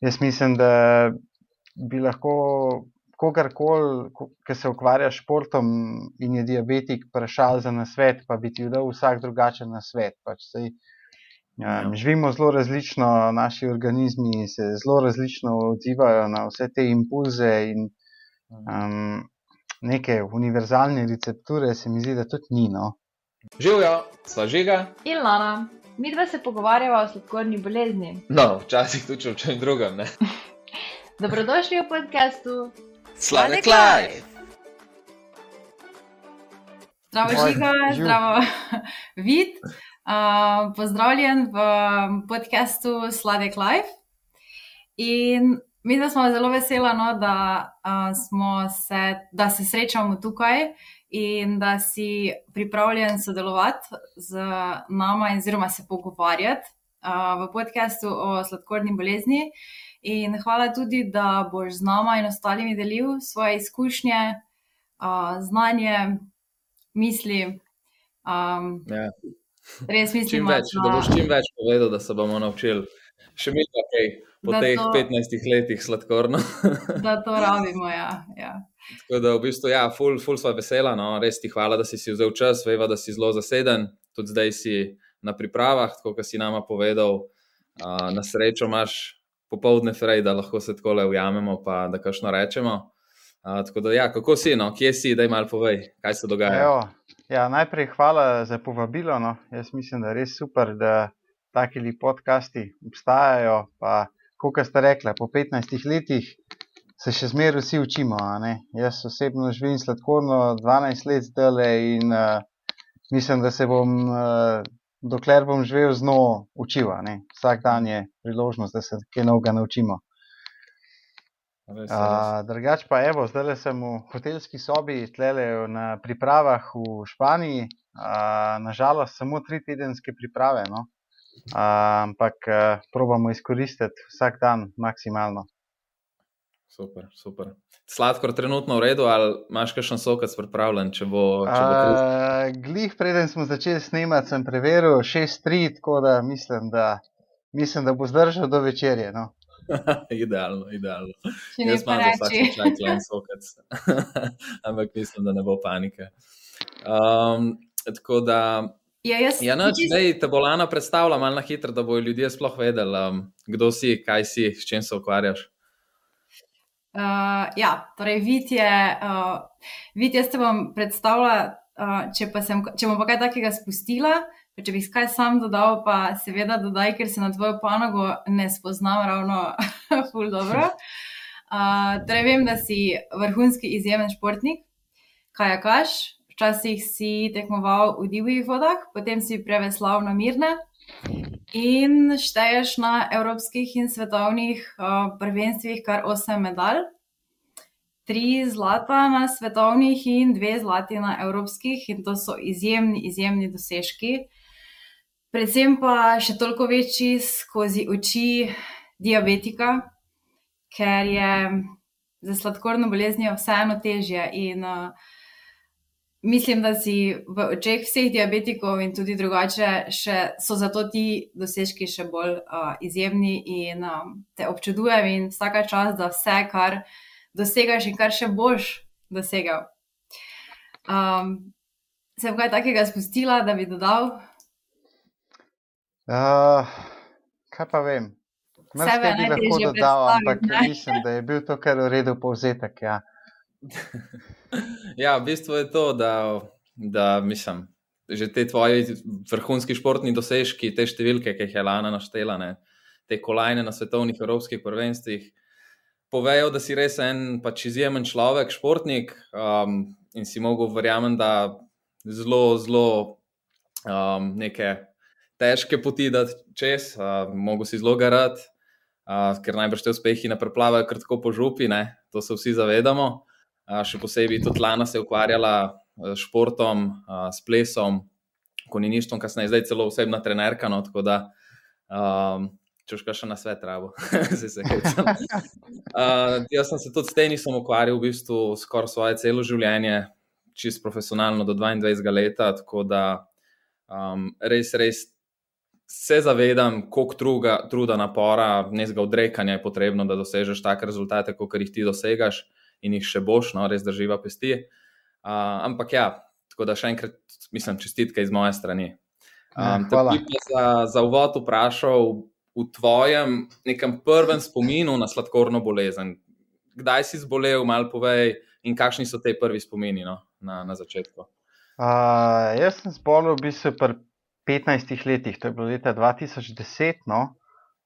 jaz mislim, da bi lahko kogarkoli, ki se ukvarja s športom in je diabetik, vprašal za nasvet, pa bi ti dal vsak drugačen nasvet. Pač sej, um, živimo zelo različno, naši organizmi se zelo različno odzivajo na vse te impulze in um, neke univerzalne recepture, se mi zdi, da tudi ni. No. Živijo, sva žiga. In Lana, mi dva se pogovarjava o sladkorni bolezni. No, včasih tudi o čem drugem. Dobrodošli v podkastu Sladek Life. Zdravo, Žiga, zdravo, Vid. Uh, pozdravljen v podkastu Sladek Life. In mi da smo zelo vesela, no, da, uh, se, da se srečamo tukaj in da si pripravljen sodelovati z nama in se pogovarjati uh, v podkastu o sladkorni bolezni. In hvala tudi, da boš z nami in ostalimi delil svoje izkušnje, uh, znanje, misli. Um, ja. Res mislim, več, da... da boš čim več povedal, da se bomo naučili. Še mi kaj po da teh to... 15 letih sladkorno. da to rabimo, ja. ja. Tako da v bistvu, ja, ful, ful sva vesela, no, res ti hvala, da si si vzel čas, veva, da si zelo zaseden, tudi zdaj si na pripravah, tako kot si nama povedal, uh, na srečo imaš popoldne frej, da lahko se tako le ujamemo, pa da kašno rečemo. Uh, tako da, ja, kako si, no? kje si, da jim malo povej, kaj se dogaja. Evo, ja, najprej hvala za povabilo. No. Jaz mislim, da je res super, da taki podcasti obstajajo. Pa, kot ste rekli, po 15 letih se še zmeraj vsi učimo. Jaz osebno živim sladkorno 12 let zdaj in uh, mislim, da se bom. Uh, dokler bom živel z njo. Ne? Vsak dan je priložnost, da se kaj novega naučimo. Drugač pa, evo, zdaj sem v hotelski sobi, tlele na pripravah v Španiji, a, nažalost, samo tri tedenske priprave, no? a, ampak a, probamo izkoristiti vsak dan maksimalno. Super, super. Sladkor trenutno v redu, ali imaš še en sokac pripravljen? Če bo, če bo uh, glih, preden smo začeli snemati, sem preveril 6-3, tako da mislim, da mislim, da bo zdržal do večerje. No. idealno, idealno. Jaz imam za vsak čas en sokac, ampak mislim, da ne bo panike. Um, tako da. Ja, jaz, ja, noč, zdaj te bolana predstavlja malo na hitro, da bojo ljudje sploh vedeli, um, kdo si, kaj si, s čim se ukvarjaš. Uh, ja, torej, vid je, uh, vid jaz te bom predstavila, uh, če, sem, če bom pa kaj takega spustila, če bi kaj sam dodal, pa seveda dodaj, ker se na tvojo panogo ne spoznam ravno ful dobro. Uh, torej, vem, da si vrhunski izjemen športnik, kajakaš, včasih si tekmoval v divjih vodah, potem si preveslal na mirne in šteješ na evropskih in svetovnih uh, prvenstvih kar osem medalj. Tri zlata na svetovnih in dve zlati na evropskih, in to so izjemni, izjemni dosežki. Predvsem pa še toliko večji skozi oči diabetika, ker je za sladkorno boleznijo vseeno težje. In uh, mislim, da si v očeh vseh diabetikov in tudi drugače, še, so zato ti dosežki še bolj uh, izjemni in um, te občudujem in vsaka čas, da vse, kar dosegaš in kar še boš dosegel. Um, sem kaj takega spustila, da bi dodal? Uh, kaj pa vem? Sebe bi lahko dodal, ampak mislim, da je bil to kar v redu povzetek. Ja. ja, v bistvu je to, da, da mislim, že te tvoje vrhunski športni dosežki, te številke, ki jih je Lana naštela, ne, te kolajne na svetovnih evropskih prvenstvih, povejo, da si res en pač izjemen človek, športnik um, in si mogel verjamem, da zelo, zelo um, neke težke poti da čez, uh, mogo si zelo garati. Uh, ker najbrž te uspehi ne preplavajo kar tako po župi, ne? to se vsi zavedamo še posebej tudi Lana se je ukvarjala s športom, s plesom, konjeništvom, kasneje zdaj celo osebna trenerka. No, tako da, um, če už kaj še na svet rabo, se se hecam. Uh, jaz sem se tudi s tenisom ukvarjal v bistvu skoraj svoje celo življenje, čist profesionalno do 22 let, tako da um, res, res se zavedam, koliko truga, truda, napora, nezga odrekanja je potrebno, da dosežeš take rezultate, kot jih ti dosegaš in jih še boš, no, res drživa pesti. Uh, ampak ja, tako da še enkrat, mislim, čestitke iz moje strani. Um, Ja. Te bi za, za uvod vprašal v tvojem nekem prvem spominu na sladkorno bolezen. Kdaj si zbolel, malo povej, in kakšni so te prvi spomini no, na, na začetku? Uh, jaz sem zbolel v bistvu pri 15 letih, to je bilo leta 2010. No.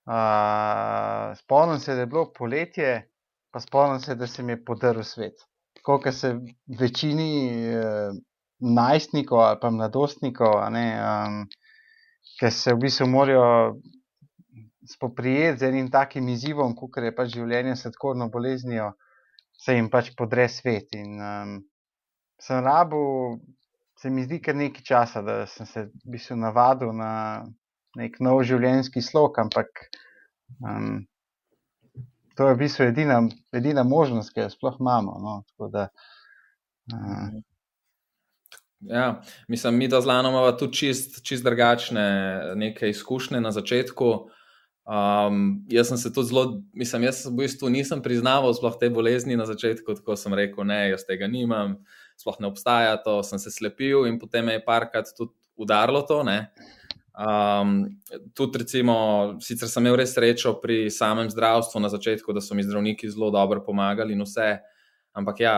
Uh, spomnim se, da je bilo poletje, pa spomnim se, da se mi je podaril svet. Tako kot se večini uh, najstnikov ali pa mladostnikov, ne, um, ki se v bistvu morajo spoprijeti z enim takim izzivom, kot je pač življenje s sladkorno boleznijo, se jim pač podre svet. In, um, sem rabu, se mi zdi kar nekaj časa, da sem se v bistvu navadil na nek nov življenjski slog, ampak um, to je v bistvu edina, edina možnost, ki jo sploh imamo. No? Da, uh, Ja, mislim, mi da z Lanom imamo tudi čist, čist drugačne neke izkušnje na začetku. Um, jaz sem se tudi zelo, mislim, jaz v bistvu nisem priznaval sploh te bolezni na začetku, tako sem rekel, ne, jaz tega nimam, sploh ne obstaja to, sem se slepil in potem me je parkrat tudi udarilo to. Ne. Um, tudi, recimo, sicer sem imel res srečo pri samem zdravstvu na začetku, da so mi zdravniki zelo dobro pomagali in vse. Ampak ja,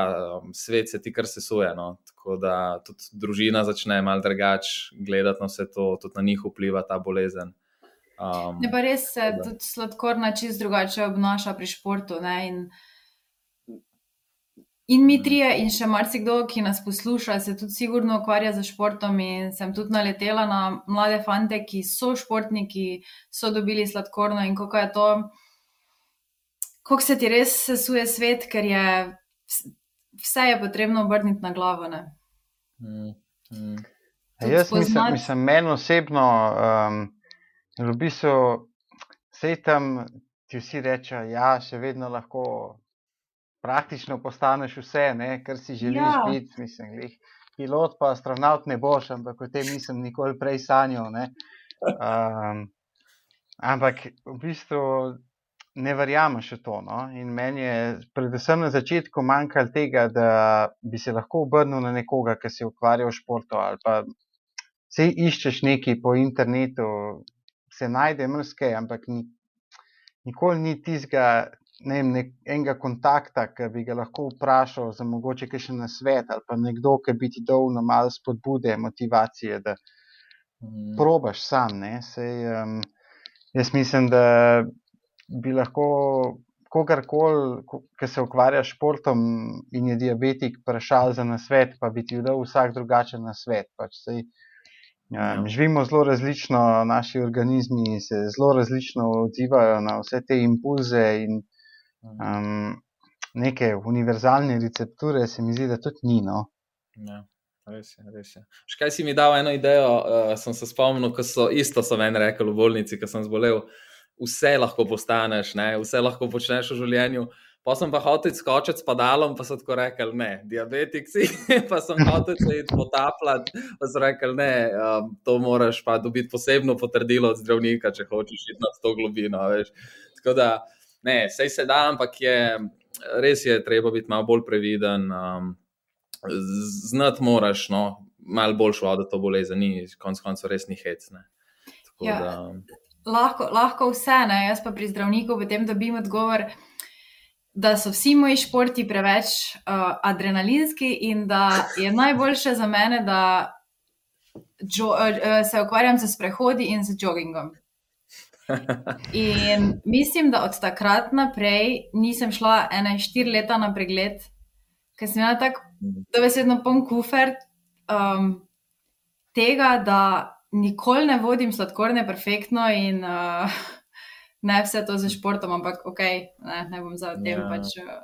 svet se ti kar sesuje. No? Tako da tudi družina začne malo drugače gledati na vse to, tudi na njih vpliva ta bolezen. Um, Ne, pa res se da. tudi sladkorna čist drugače obnaša pri športu. Ne? In, in mi trije, in še marsikdo, ki nas posluša, se tudi sigurno ukvarja z športom. In sem tudi naletela na mlade fante, ki so športniki, so dobili sladkorno in kako je to. Kako se ti res sesuje svet, ker je vs- vse je potrebno obrniti na glavo. Ne? mm, mm, jaz mislim, spoznati- mislim, meni osebno, um, v bistvu, vse tam ti vsi rečejo, da ja, še vedno lahko praktično postaneš vse, ne, kar si želiš Ja. biti. Mislim, glih, pilot pa astronaut ne boš, ampak o tem nisem nikoli prej sanjal. ne. Um, ampak v bistvu ne verjameš v to. No? In meni je predvsem na začetku manjkalo tega, da bi se lahko obrnil na nekoga, ki se ukvarja s športom ali pa se iščeš nekaj po internetu, se najde mrske, ampak ni, nikoli ni tistega. Ne vem, nek, enega kontakta, ki bi ga lahko vprašal za mogoče še na svet, ali pa nekdo, ki bi ti dal na malo spodbude, motivacije, da mm. probaš sam. ne. Sej, um, jaz mislim, da bi lahko kogarkoli, ko- ki se ukvarja s športom in je diabetik, vprašal za nasvet, pa bi ti dal vsak drugačen nasvet. Pač, sej, Ja. um, živimo zelo različno, naši organizmi se zelo različno odzivajo na vse te impulze in um, neke univerzalne recepture, se mi zdi, da tudi ni. No. Ja, res je, res je. Še kaj si mi dal eno idejo, uh, sem se spomnil, ko so isto so meni rekli v bolnici, ko sem zbolel. Vse lahko postaneš, ne? vse lahko počneš v življenju. Pa sem pa hotel skočiti s padalom, pa so tako rekli, ne, diabetik si, pa sem hotel se iti potapljati, pa so rekli, ne, um, to moraš pa dobiti posebno potrdilo od zdravnika, če hočeš iti na to globino. Veš. Tako da, ne, sej se da, ampak je, res je treba biti malo bolj previden. Um, znati moraš, no, malo bolj šlo, da to bolezen ni, konec koncev res ni hec. Ne. Tako Ja. da, lahko, lahko vse, ne? jaz pa pri zdravniku potem dobim odgovor, da so vsi moji športi preveč uh, adrenalinski in da je najboljše za mene, da jo, uh, se ukvarjam z sprehodi in z joggingom. In mislim, da od takrat naprej nisem šla ene štiri leta na pregled, ker sem imela tako dobesedno poln kufer um, tega, da nikoli ne vodim sladkorne perfektno in uh, ne vse to za športom, ampak ok, ne, ne bom za tem Ja. pač. Uh,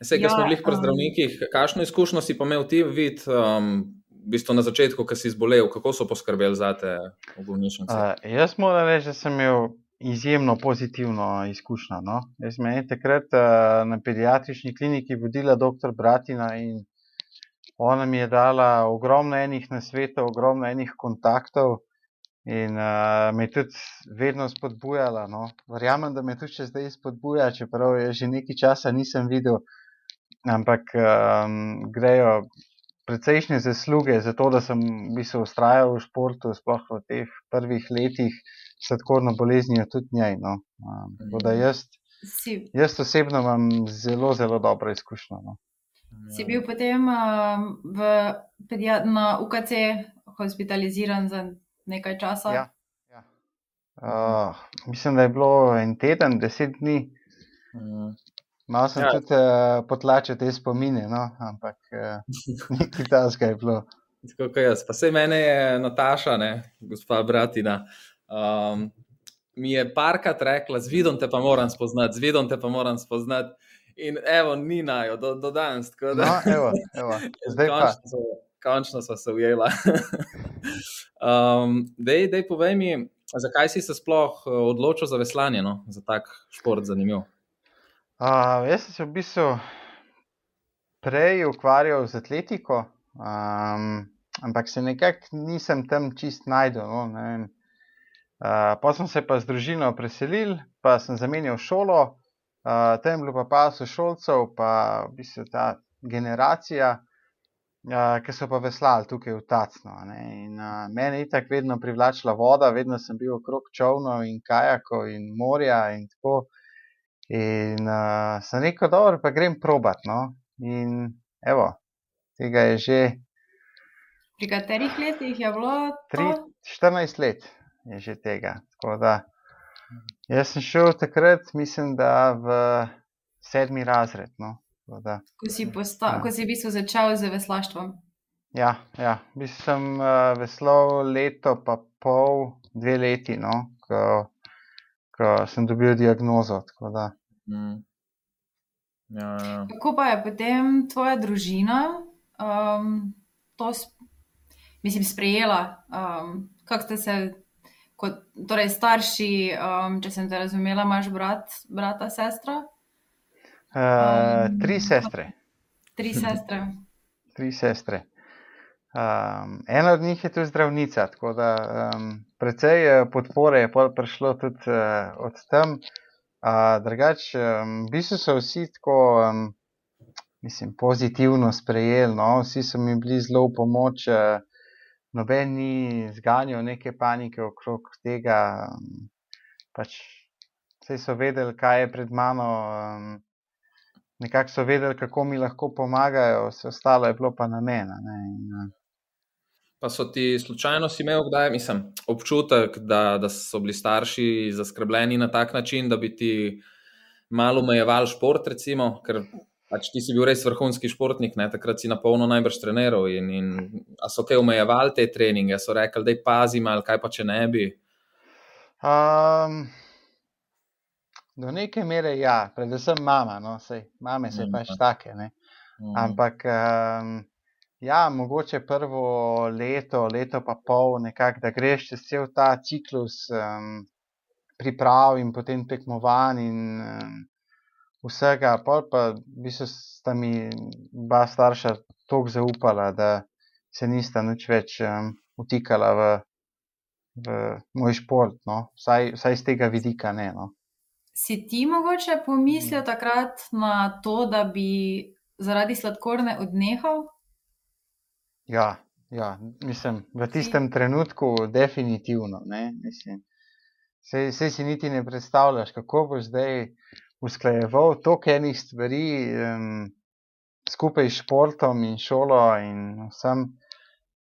Vse, ki Ja, smo bili pri um, zdravnikih, kakšno izkušnjo si pa imel ti vid, um, v bistvu na začetku, ko si zbolel, kako so poskrbeli za te v bolnišnici? Uh, jaz moram reči, da sem imel izjemno pozitivno izkušnjo. No? Jaz sem je takrat uh, na pediatrični kliniki vodila dr. Bratina in ona mi je dala ogromno enih nasvetov, ogromno enih kontaktov. In uh, me je tudi vedno spodbujala. No. Verjamem, da me tudi še zdaj spodbuja, čeprav je že nekaj časa nisem videl, ampak um, grejo precejšnje zasluge za to, da sem v bistvu ustrajal v športu, sploh v teh prvih letih sladkorno boleznijo tudi njej. No. Um, tako da jaz, Si, jaz osebno imam zelo, zelo dobro izkušnjo. No. si bil potem um, v, na UKC hospitaliziran za nekaj časa? Ja, ja. Uh, mislim, da je bilo en teden, deset dni. Malo sem Ja. tudi uh, potlačil te spomine, no? ampak uh, nekaj tasga je bilo. Tako kot jaz. Pa se mene je Nataša, ne, gospa Bratina. Um, mi je parkrat rekla, z vidom te pa moram spoznati, z vidom te pa moram spoznati. In evo, ni najo, do, do danes. da- No, evo, evo. Zdaj končno, so, končno smo se ujela. um, dej, dej, povej mi, zakaj si se sploh eh, odločil za veslanje, no? za tak šport zanimiv. Uh, jaz sem se v bistvu prej ukvarjal z atletiko, um, ampak se nekako nisem tam čist najdel. No, uh, pa sem se pa z družino preselil, pa sem zamenjal šolo, uh, tam je bilo pa pa sošolcev, pa v bistvu ta generacija, uh, ki so pa veslali tukaj v ne. In, uh, mene je tako vedno privlačila voda, vedno sem bil okrog čovnov in kajakov in morja in tako. In uh, sem rekel, dobro, pa grem probat. No? In evo, tega je že Pri katerih letih je bilo to? 14 let, je že tega. Tako da, jaz sem šel takrat, mislim, da v sedmi razred. No? Tako Da, Ko si, posta, Ja. ko si v bistvu začel z veslaštvom? ja, ja, v bistvu sem uh, veslal leto, pa pol, dve leti, no? ko, ko sem dobil diagnozo. tako da. Mm. Ja, ja. Kako pa je potem tvoja družina um, to sp mislim, sprejela? Um, kako ste se, kot, torej starši, um, če sem te razumela, imaš brat, brata, sestra, Uh, Um, tri sestre. tri sestre. tri sestre. Um, ena od njih je tudi zdravnica, tako da um, precej eh, podpore je prišlo tudi uh, od tam. Uh, drugač, um, v bistvu so vsi tako, um, mislim, pozitivno sprejeli, no? vsi so mi bili zelo v pomoč, uh, noben ni zganjal neke panike okrog tega. Um, pač, vsi so vedeli, kaj je pred mano. Um, Nekako so vedeli, kako mi lahko pomagajo, vse ostalo je bilo pa na meni. ne, in, eh, Pa so ti slučajno si imel kdaj, mislim, občutek, da, da so bili starši zaskrbljeni na tak način, da bi ti malo omejevali šport, recimo, ker pač ti si bil res vrhunski športnik, ne? takrat si na polno najbrž treniral. In, in, a so kaj omejevali te treninge, so rekli, da je pazim ali kaj pa če ne bi. Um, do neke mere ja, predvsem mama, no, sej, mame se Mm, pač ja. take. Ne. Mm. Ampak um, ja, mogoče prvo leto, leto pa pol, nekako, da greš čez cel ta ciklus um, priprav in potem tekmovanj in um, vsega, pol pa v bistvu sta mi dva starša toliko zaupala, da se nista nič več um, vtikala v, v moj šport, no. vsaj, vsaj z tega vidika ne. No. Si ti mogoče pomislil takrat na to, da bi zaradi sladkorne odnehal? Ja, ja, mislim, v tistem trenutku definitivno. Ne, mislim, sej, sej si niti ne predstavljaš, kako boš zdaj usklajeval toliko enih stvari um, skupaj s športom in šolo in vsem.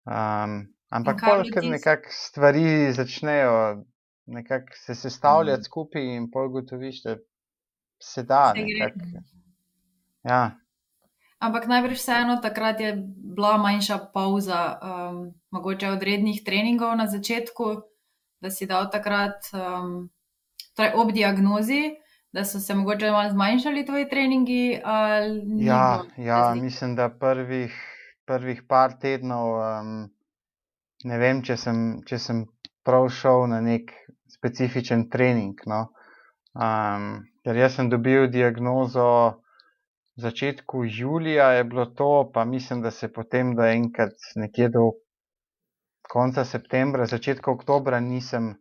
Um, ampak pol, ker nekako stvari začnejo nekako se sestavljati Mhm. skupaj in pol gotoviš, da se da. Nekako. Ja, Ampak najbrž vseeno takrat je bila manjša pauza, um, mogoče od rednih treningov na začetku, da si dal takrat, um, torej ob diagnozi, da so se mogoče malo zmanjšali tvoji treningi. Ja, ja mislim, da prvih, prvih par tednov, um, ne vem, če sem, če sem prav šel na nek specifičen trening. No. Um, ker jaz sem dobil diagnozo v začetku julija, je bilo to, pa mislim, da se potem, da enkrat nekje do konca septembra, začetka oktobra nisem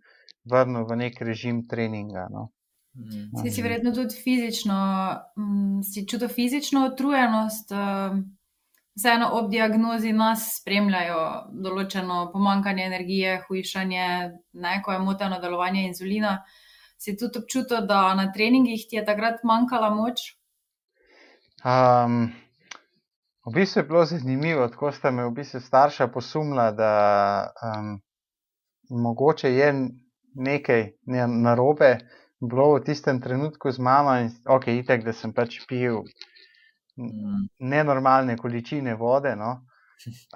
vrnil v nek režim treninga. No. Mhm. Si, si verjetno tudi fizično, um, si čutil fizično utrujenost. Um, vseeno ob diagnozi nas spremljajo določeno pomankanje energije, hujšanje, ne, ko je moteno delovanje inzulina. Si tudi občutil, da na treningih ti je takrat manjkala moč? Um, v bistvu je bilo zanimivo, tako sta me v bistvu starša posumila, da um, mogoče je nekaj ne, narobe bilo v tistem trenutku z mano in ok, itek, da sem pač pil Mhm. nenormalne količine vode. No.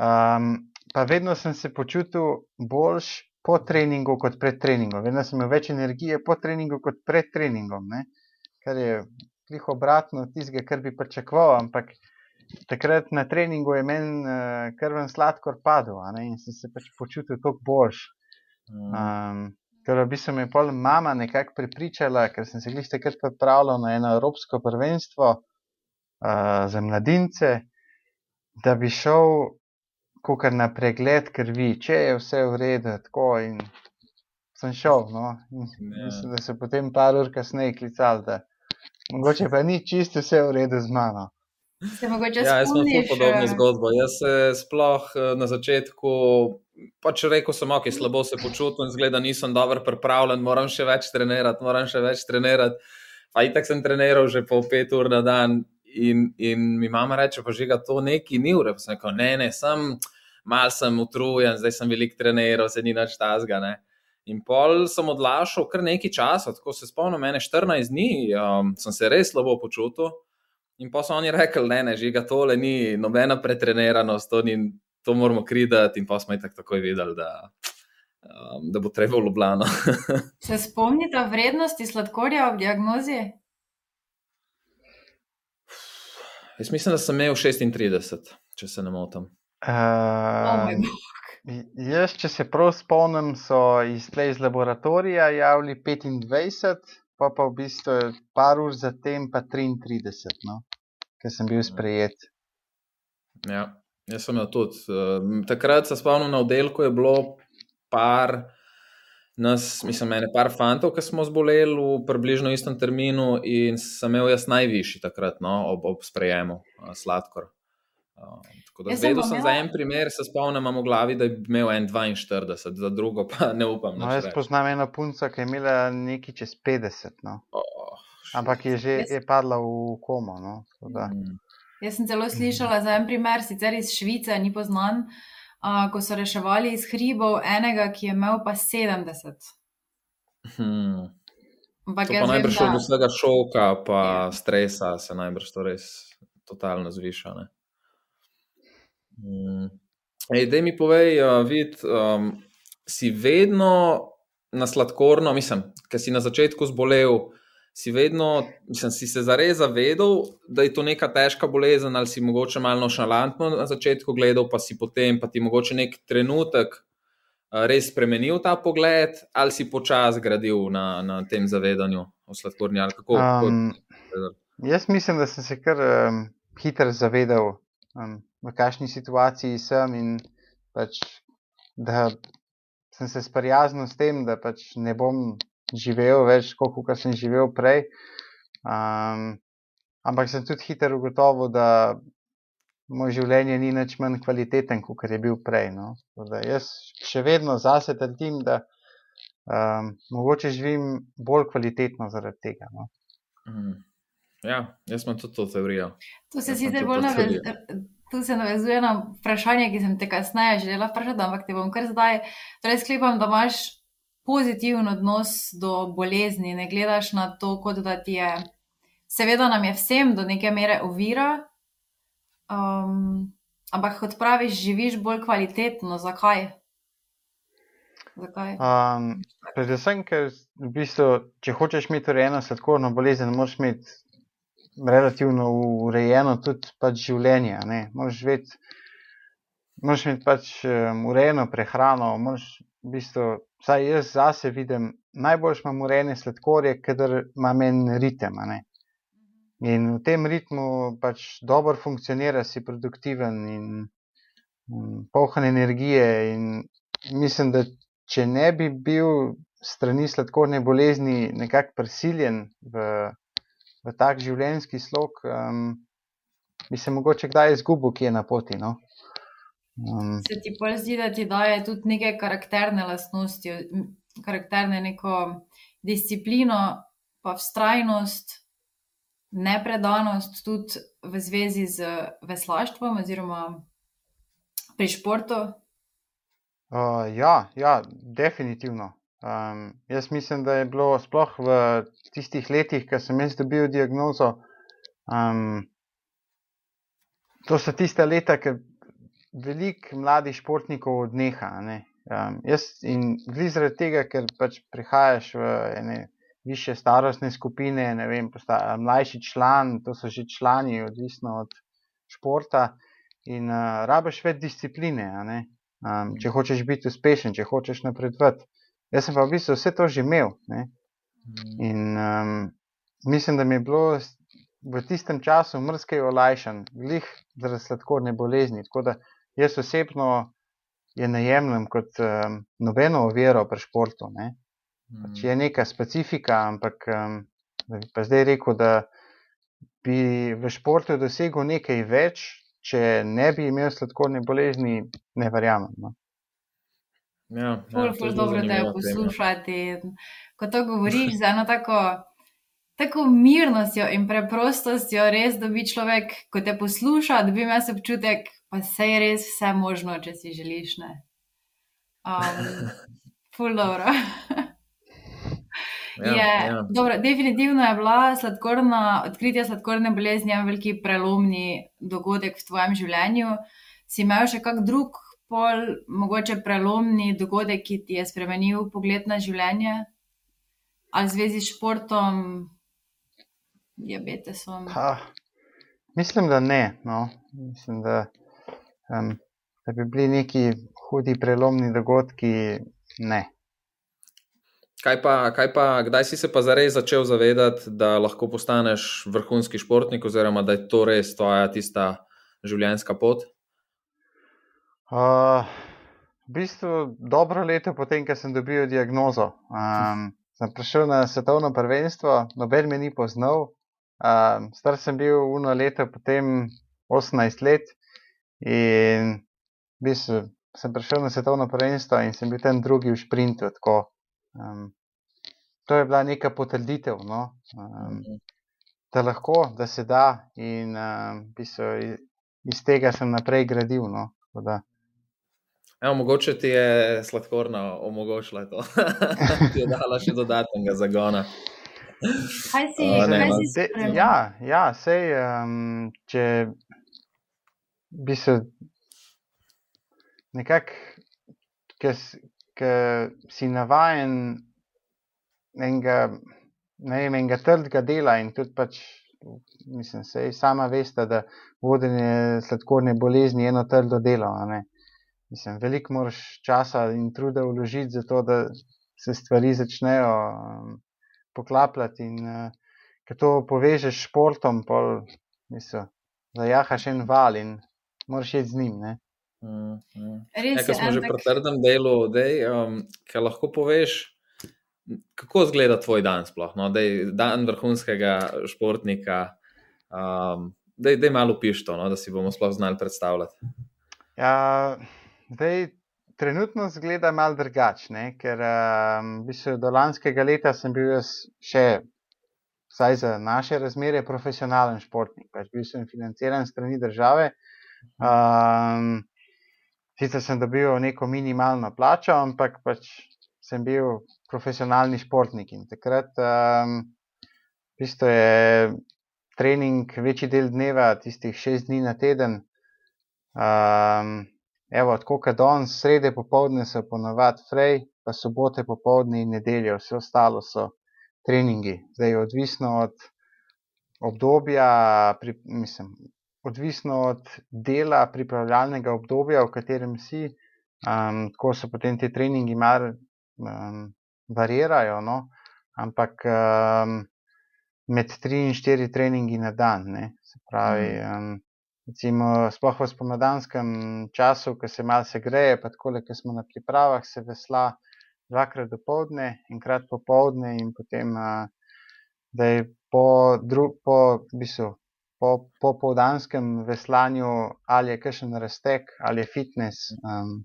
Um, pa vedno sem se počutil boljš po treningu kot pred treningom. Vedno sem imel več energije po treningu kot pred treningom, ne. kar je tiho obratno od tistega, kar bi pričakoval. Ampak takrat na treningu je meni uh, krvni sladkor padel ne, in sem se pač počutil toliko boljš. Um, Ker bi se mi pol mama nekako prepričala, ker sem se glih takrat pripravljal na eno evropsko prvenstvo uh, za mladince, da bi šel kukar na pregled krvi, če je vse v redu. Tako in sem šel. No, in Ja. mislim, da so potem par ur kasneje klicali, da mogoče pa ni čisto vse v redu z mano. Se mogoče Ja, jaz imam podobno eh, zgodbo. Jaz se sploh eh, na začetku, pač rekel sem, ok, slabo se počutim, zgleda, nisem dobro pripravljen, moram še več trenirati, moram še več trenirati. Pa itak sem treniral že po pet ur na dan in, in mi mama reče, pa že ga to neki ni ure. Sem rekel, ne, ne, sem mal sem utrujen, zdaj sem velik treniral, se ni nič tazga. Ne. In pol sem odlašal kar nekaj časa, tako se spomnim, mene 14 dni um, sem se res slabo počutil. In pa so oni rekli, ne, ne, žiga tole ni nobena pretreniranost, to, ni, to moramo kridati. In pa smo itak takoj videli, da, um, da bo treba v Ljubljano. Se spomnite vrednosti sladkorja ob diagnozi? Jaz mislim, da sem imel 36, če se ne motim. Oh Uh, jaz, če se prav spomnim, so iz, tle iz laboratorija javili 25, pa pa v bistvu par ur zatem pa 33, no, ker sem bil sprejet. Ja, jaz sem imel tudi. Uh, takrat se spomnim, na oddelku je bilo par. Nas, mislim, ene par fantov, ki smo zboleli v približno istem terminu, in sem imel jaz najvišji takrat, no, ob, ob sprejemu uh, sladkor. Uh, tako da Jaz sem imela- za en primer, se spomnim, imam v glavi, da je imel en 42, za drugo pa ne upam. No, nič jaz reči. poznam eno punco, ki je imela nekaj čez 50, no, Oh, ampak je že Jaz- je padla v komo. No, mm. Jaz sem celo slišala za en primer, sicer iz Švice, ni poznan, uh, ko so reševali iz hribov enega, ki je imel pa 70. Hmm. Ampak To pa najbrž da- od vsega šoka, pa Ja. stresa se najbrž to res totalno zviša. ne. Mm. Ej, daj mi povej, uh, vid, um, si vedno na sladkorno, mislim, ker si na začetku zbolel, si vedno, mislim, si se zares zavedal, da je to neka težka bolezen, ali si mogoče malo šalantno na začetku gledal, pa si potem, pa ti mogoče nek trenutek uh, res spremenil ta pogled, ali si počasi gradil na, na tem zavedanju o sladkorni, ali kako. kako Um, jaz mislim, da sem se kar um, hitro zavedal, um, v kakšni situaciji sem in pač, da sem se sprijaznil s tem, da pač ne bom živel več, kot sem živel prej. Um, ampak sem tudi hitro ugotovil, da moj življenje ni nič manj kvaliteten, kot je bil prej. No. Tako da Jaz še vedno zase trdim, da um, mogoče živim bolj kvalitetno zaradi tega. No. Mhm. Ja, jaz imam tudi to teorijo. To se sicer bolj navezuje. Tu se navezuje na vprašanje, ki sem te kasneje želela vprašati, ampak te bom kar zdaj. Torej, sklepam, da imaš pozitiven odnos do bolezni, ne gledaš na to, kot da ti je. Seveda nam je vsem do neke mere ovira, um, ampak kot praviš, živiš bolj kvalitetno. Zakaj? Zakaj? Um, predvsem, ker v bistvu, če hočeš imeti urejeno sladkorno bolezen, moraš imeti relativno urejeno tudi pač življenje. ne. Moraš, živeti, moraš imeti pač urejeno prehrano. Moraš, v bistvu, vsaj jaz zase vidim, najbolj imam urejene sladkorje, ker imam en ritem. In v tem ritmu pač dobro funkcionira, si produktiven in poln energije. In mislim, da če ne bi bil strani sladkorne bolezni nekako prisiljen v, v tak življenjski slog, um, bi se mogoče kdaj izgubil, ki je na poti. No? Um, se ti pa zdi, da ti daje tudi neke karakterne lastnosti, karakterne neko disciplino, pa vztrajnost, nepredanost tudi v zvezi z veslaštvom oziroma pri športu? Uh, ja, ja, definitivno. Um, jaz mislim, da je bilo sploh v tistih letih, ko sem jaz dobil diagnozo. Um, to so tiste leta, ki veliko mladih športnikov odneha. Um, jaz in glede zaradi tega, ker pač prihajaš v ene više starostne skupine, ne vem, postaja mlajši član, to so že člani, odvisno od športa, in uh, rabiš več discipline, um, če hočeš biti uspešen, če hočeš napredovati. Jaz sem pa v bistvu vse to že imel. Ne? Mm. In um, mislim, da mi je bilo v tistem času mrzke olajšan, glih zaradi sladkorne bolezni. Tako da jaz osebno je najemljem kot um, nobeno oviro pri športu. Ne? Pač je neka specifika, ampak um, pa zdaj rekel, da bi v športu dosegel nekaj več, če ne bi imel sladkorne bolezni, ne verjamem. No? Ja, ful, ja, ful, dobro te je poslušati. Ko to govoriš z eno tako, tako mirnostjo in preprostostjo, res dobi človek, ko te posluša, dobi jaz občutek, pa se je res vse možno, če si želiš. Um, ful, dobro. Ja, je, ja. Dobro, definitivno je bila sladkorna, odkritje sladkorne bolezni en veliki prelomni dogodek v tvojem življenju. Si imel še kak drug pol, mogoče prelomni dogodek, ki ti je spremenil pogled na življenje, ali zvezi s športom, diabetesom? Ha, mislim, da ne. No. Mislim, da, um, da bi bili neki hudi prelomni dogodki. Ne. Kaj pa, kaj pa, kdaj si se pa zares začel zavedati, da lahko postaneš vrhunski športnik, oziroma da je to res tvoja tista življenjska pot? Uh, v bistvu dobro leto potem, ko sem dobil diagnozo. Um, sem prišel na svetovno prvenstvo, noben me ni poznal. Um, star sem bil uno leto, potem 18 let. In v bistvu sem prišel na svetovno prvenstvo in sem bil tam drugi v sprintu. Um, to je bila neka potrditev, no? um, da lahko, da se da, in um, v bistvu iz tega sem naprej gradil. No? Evo, mogoče ti je sladkorna omogočila to, da ti je dala še dodatnega zagona. Kaj si rekel? Ja, ja sej, um, če bi se nekako, ki si navaden enega, ne vem, enega trdega dela in tudi pač. Mislim, sej, sama veste, da vodenje sladkorne bolezni je eno trdo delo. Mislim, veliko moraš časa in truda vložiti za to, da se stvari začnejo um, poklapljati. In uh, ko to povežeš s športom, pol, mislim, zajahaš en val in moraš iti z njim. Mm, mm. Res, ja, smo že pri trdem delu, um, kaj lahko poveš. Kako izgleda tvoj dan, sploh, no? dej, dan vrhunskega športnika? Um, da je malo pišto, no? da si bomo sploh znali predstavljati. Ja, Zdaj, trenutno zgleda malo drugačne, ker um, v bistvu do lanskega leta sem bil jaz še, vsaj za naše razmere, profesionalen športnik. Pač bil sem financiran strani države. Um, sicer sem dobil neko minimalno plačo, ampak pač sem bil profesionalni športnik. In takrat um, v bistvu je trening večji del dneva, tistih šest dni na teden. Um, Evo, tako kot danes, srede popovdne so ponovadi frej, pa sobote popovdne in nedelje, vse ostalo so treningi. Zdaj je odvisno od obdobja, pri, mislim, odvisno od dela pripravljalnega obdobja, v katerem si, um, tako so potem ti treningi mar um, varirajo, no? ampak um, med tri in štiri treningi na dan, ne? se pravi. Um, recimo, sploh v spomladanskem času, ko se malo se greje, pa tako, ko smo na pripravah, se vesla dvakrat do povdne, enkrat popovdne in potem, uh, da je po, dru, po, v bistvu, po, po povdanskem veslanju ali je kakšen raztek ali je fitness. Um,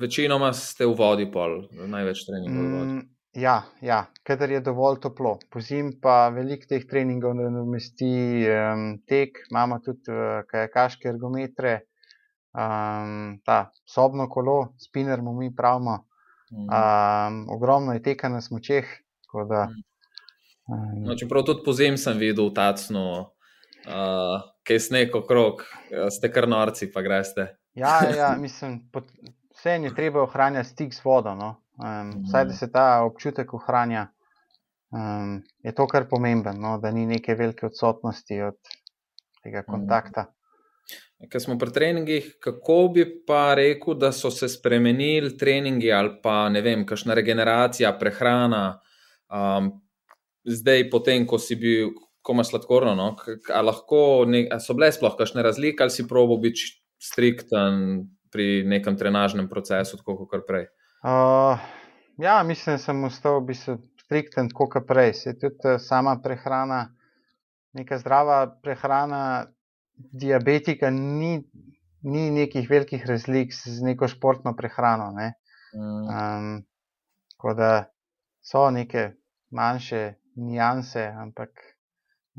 Večinoma ste v vodi, pol, največ treningov v vodi. Ja, ja, kadar je dovolj toplo. Po zim pa veliko teh treningov nadomesti um, tek, imamo tudi uh, kajakaške ergometre, um, ta sobno kolo, spinner mu mi pravimo. Um, ogromno je teka na smočeh. Da, um, no, čeprav tudi po zim sem videl tacno, uh, kaj sneg okrog, ste kar norci, pa greste. Ja, ja mislim, vse je treba ohranjati stik z vodo. No? Um, vsaj da se ta občutek ohranja, um, je to kar pomembno, no, da ni neke velike odsotnosti od tega mhm. kontakta. Ker smo pri treningih, kako bi pa rekel, da so se spremenili treningi ali pa ne vem, kakšna regeneracija, prehrana, um, zdaj, potem, ko si bil, ko imaš sladkorno, no, lahko ne, so bile sploh kakšne razlike ali si probo biti strikten pri nekem trenažnem procesu, tako kot prej. Uh, ja, mislim, da sem ostal v bistvu strikten, kot prej. Se tudi uh, sama prehrana, neka zdrava prehrana, diabetika, ni, ni nekih velikih razlik z neko športno prehrano. Ne? Um, tako da so neke manjše nijanse, ampak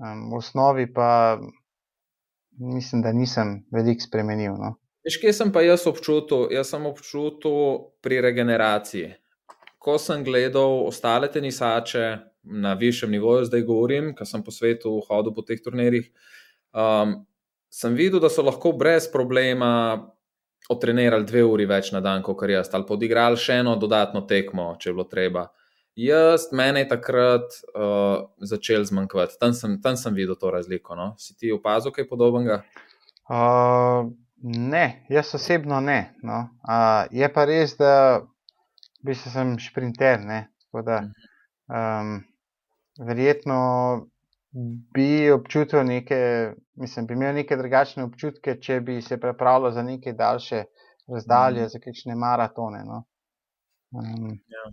um, v osnovi pa mislim, da nisem veliko spremenil. No? Veš, kje sem pa jaz občutil? Jaz sem občutil pri regeneraciji. Ko sem gledal ostale tenisače na višjem nivoju, zdaj govorim, ker sem po svetu hodil po teh turnirjih, um, sem videl, da so lahko brez problema otrenirali dve uri več na dan, kot jaz, ali pa odigrali še eno dodatno tekmo, če je bilo treba. Jaz, mene je takrat uh, začel zmanjkvati, tam sem, tam sem videl to razliko. No? Si ti opazil kaj podobnega? Uh... Ne, jaz osebno ne. No. Uh, je pa res, da bi se sem šprinter. Da, um, verjetno bi občutil neke, mislim, bi imel neke drugačne občutke, če bi se pripravljal za neke daljše razdalje, mm. za kakšne maratone. No. Um, ja.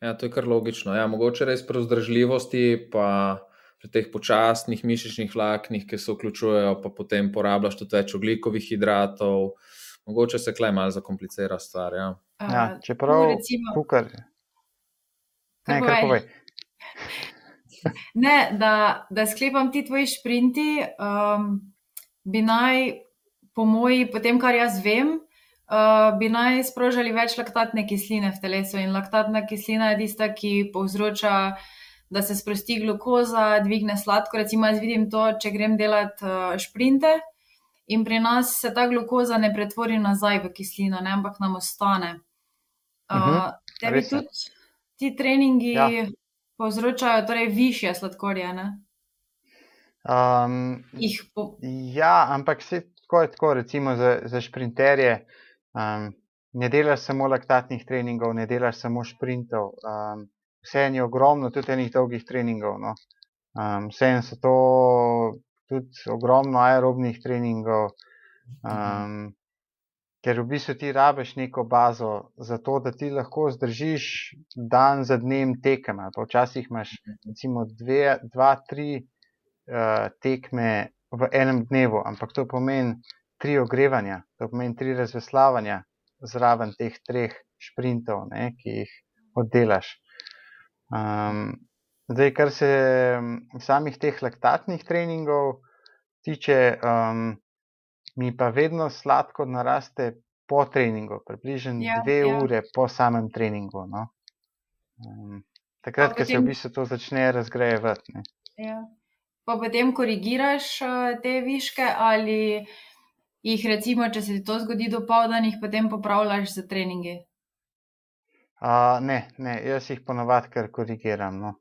ja, to je kar logično. Ja, mogoče res pri vzdržljivosti. Pa pri teh počasnih mišičnih vlaknih, ki se vključujejo, pa potem porabljaš tudi več oglikovih hidratov, mogoče se klej malo zakomplicira stvar. Ja, ja čeprav recimo, kukar. Ne, kar povej. Ne, da, da sklepam ti tvoji šprinti, um, bi naj, po moji, po tem, kar jaz vem, uh, bi naj sprožili več laktatne kisline v telesu. In laktatna kislina je tista, ki povzroča uh, da se sprosti glukoza, dvigne sladko. Recimo, jaz vidim to, če grem delati uh, šprinte in pri nas se ta glukoza ne pretvori nazaj v kislino, ne, ampak nam ostane. Uh, uh -huh. Tebi tudi ti treningi ja. povzročajo torej, više sladkorje. Um, po... Ja, ampak se tako je tako, recimo za, za šprinterje. Um, ne delaš samo laktatnih treningov, ne delaš samo šprintov. Um, vse je ogromno, tudi enih dolgih treningov. No. Um, vse je to tudi ogromno aerobnih treningov, um, ker v bistvu ti rabiš neko bazo za to, da ti lahko zdržiš dan za dnem tekem. Včasih imaš recimo dve, dva, tri uh, tekme v enem dnevu, ampak to pomeni tri ogrevanja, to pomeni tri razveslavanja zraven teh treh sprintov, ne, ki jih oddelaš. Um, zdaj, kar se samih teh laktatnih treningov tiče, um, mi pa vedno sladko naraste po treningu, približno ja, dve ja. ure po samem treningu. No? Um, takrat, ko se v bistvu to začne razgrajevati. Ja. Pa potem korigiraš uh, te viške ali jih, recimo, če se ti to zgodi do povdanih, potem popravljaš za treninge. Uh, ne, ne, jaz jih ponovadi kar korigiram. No.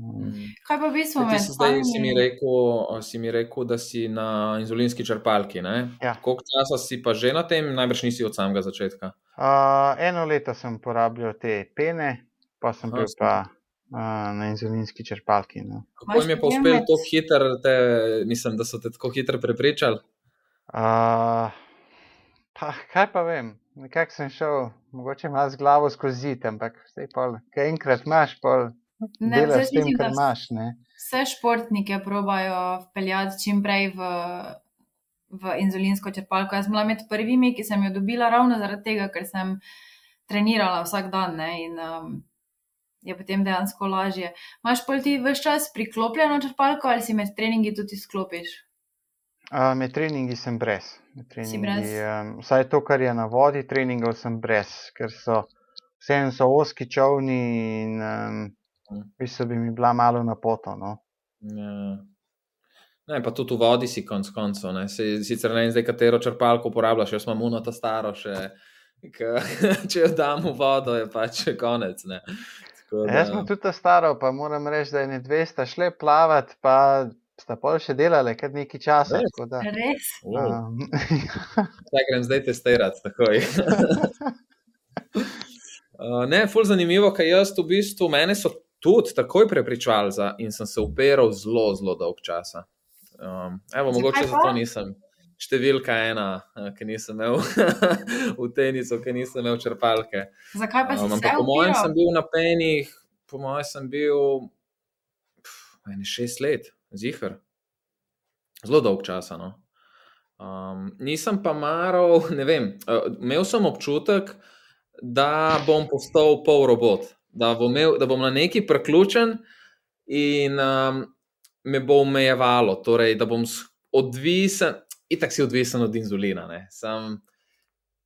Mm. Kaj pa v bistvu meni? Zdaj si mi, rekel, si mi rekel, da si na inzulinski črpalki. Ja. Koliko časa si pa že na tem, najbrž nisi od samega začetka? Uh, eno leto sem uporabljal te pene, pa sem bil pa uh, na inzulinski črpalki. No. Kako jim je pa uspel tako hiter, te, mislim, da so te tako hitro prepričali? Uh, pa, kaj pa vem, nekako sem šel, mogoče malo z glavo skozi zid, ampak zdaj pa, kaj enkrat imaš, pa delaš s tem, kar imaš. Ne? Vse športnike probajo vpeljati čim prej v, v inzulinsko črpalko. Jaz sem bila med prvimi, ki sem jo dobila ravno zaradi tega, ker sem trenirala vsak dan ne, in um, je potem dejansko lažje. Máš pa ti vse čas priklopljeno črpalko ali si med treningi tudi sklopiš? Uh, med treningi sem brez. Si brez? Um, vsaj to, kar je na vodi, treningov sem brez, ker so vseeno so oski čovni in um, v bistvu bi mi bila malo na poto. No. Ja. Ne, pa tudi v vodi si konc koncev. Sicer ne vem, zdaj katero črpalko uporabljaš, jaz imam uno ta staro še. Ka, če jo dam v vodo, je pač konec. Da... Jaz sem tudi staro, pa moram reči, da je ne dve sta šle plavati, pa sta pol še delali, kar nekaj časa. Res? Da, Res? Um, ja, grem zdaj testirati takoj. uh, ne, ful zanimivo, kaj jaz v bistvu, mene so tudi takoj prepričvali za in sem se uperal zelo, zelo dolg časa. Um, evo, mogoče zato nisem številka ena, eh, ki nisem imel v tenisu, ki nisem imel črpalke. Zakaj pa si um, se? Po mojem sem bil na penih, po mojem sem bil pf, šest let, zihar. Zelo dolg čas. No. Um, nisem pa maral, ne vem, uh, imel sem občutek, da bom postal pol robot, da bom, imel, da bom na neki preključen in um, me bo omejevalo, torej, da bom odvisen itak si odvisen od inzulina. Sam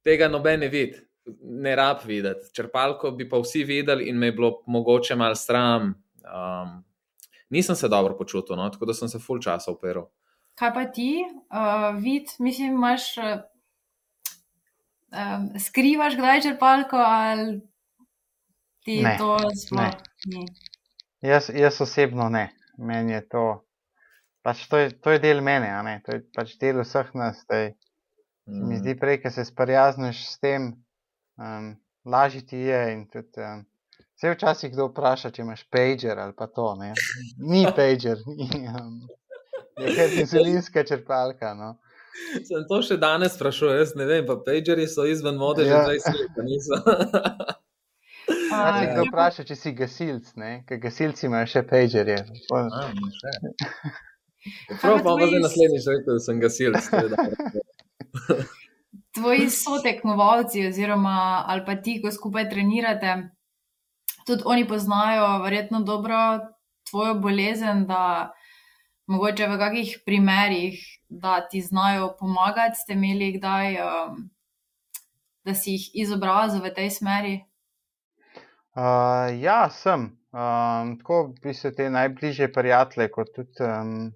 tega noben ne vidi, ne rab videti. Črpalko bi pa vsi videli in me je bilo mogoče malo stram. Um, nisem se dobro počutil, no? tako da sem se full časa operal. Kaj pa ti, uh, vid, mislim, imaš. Uh... Um, skrivaš, kdaj črpalko, ali ti ne, to sploh ni? Jaz, jaz osebno ne. Meni je to pač to, je, to je del mene, to je pač del vseh nas. Taj, mm. Mi zdi, prej, ki se sprijazniš s tem, um, lažje ti je. Tudi, um, vse včasih kdo vpraša, če imaš pager ali pa to. Ne? Ni pager, ni, um, je kar insulinska črpalka. No. Sem to še danes sprašujem, jaz ne vem, pa pageri so izven mode ja. že 20 let. Če kdo vpraša, če si gasilc, ker gasilci imajo še pagerje. Prav pa zdaj naslednjič rekel, da sem gasilec. Tvoji sotekmovalci, oziroma ali pa ti, ko skupaj trenirate, tudi oni poznajo verjetno dobro tvojo bolezen, da mogoče v kakih primerih, da ti znajo pomagati, ste imeli kdaj, um, da si jih izobrazil v tej smeri? Uh, ja, sem. Um, tako bi se te najbližje prijatelje, kot tudi um,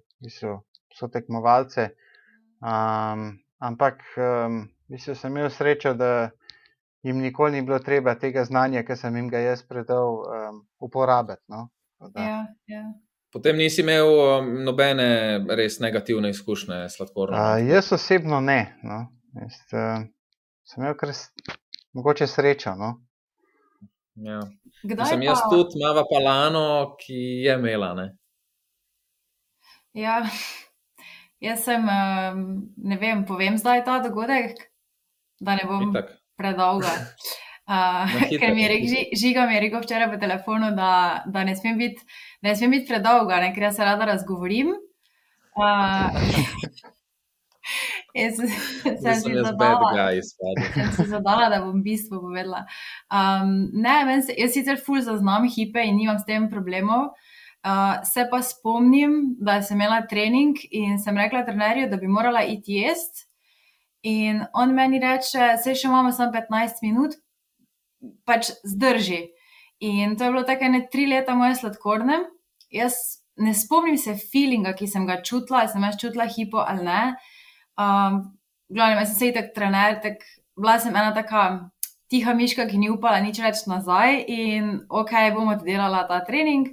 so tekmovalce. Um, ampak um, mislim, sem imel srečo, da jim nikoli ni bilo treba tega znanja, ki sem jim ga jaz predal, um, uporabiti. No? Ja, ja. Potem nisi imel um, nobene res negativne izkušnje s sladkorjem? Uh, jaz osebno ne. No? Jaz, uh, sem imel kar mogoče srečo. No? Ja. Sem jaz tudi, mava palano, ki je imela. Ne? Ja, jaz sem, ne vem, povem zdaj ta dogodek, da ne bom Itak. Predolga. Uh, ker mi je rekel, žiga mi je rekel včeraj po telefonu, da, da ne smem biti bit predolga, ne, ker jaz se rada razgovorim. Uh, jaz sem si zadala, sem si zadala, da bom bistvo povedala. Um, ne, se, jaz sicer ful zaznam hipe in nimam s tem problemov. Uh, se pa spomnim, da sem imela trening in sem rekla trenerju, da bi morala iti jesti. In on meni reče, se še imamo samo 15 minut, pač zdrži. In to je bilo tako ne tri leta moje sladkorne. Jaz ne spomnim se feelinga, ki sem ga čutila, sem jaz čutila hipo ali ne. Um, Glavno, jaz sem se itak trener, tak, bila sem ena taka tiha miška, ki ni upala nič več nazaj in ok, bomo delala ta trening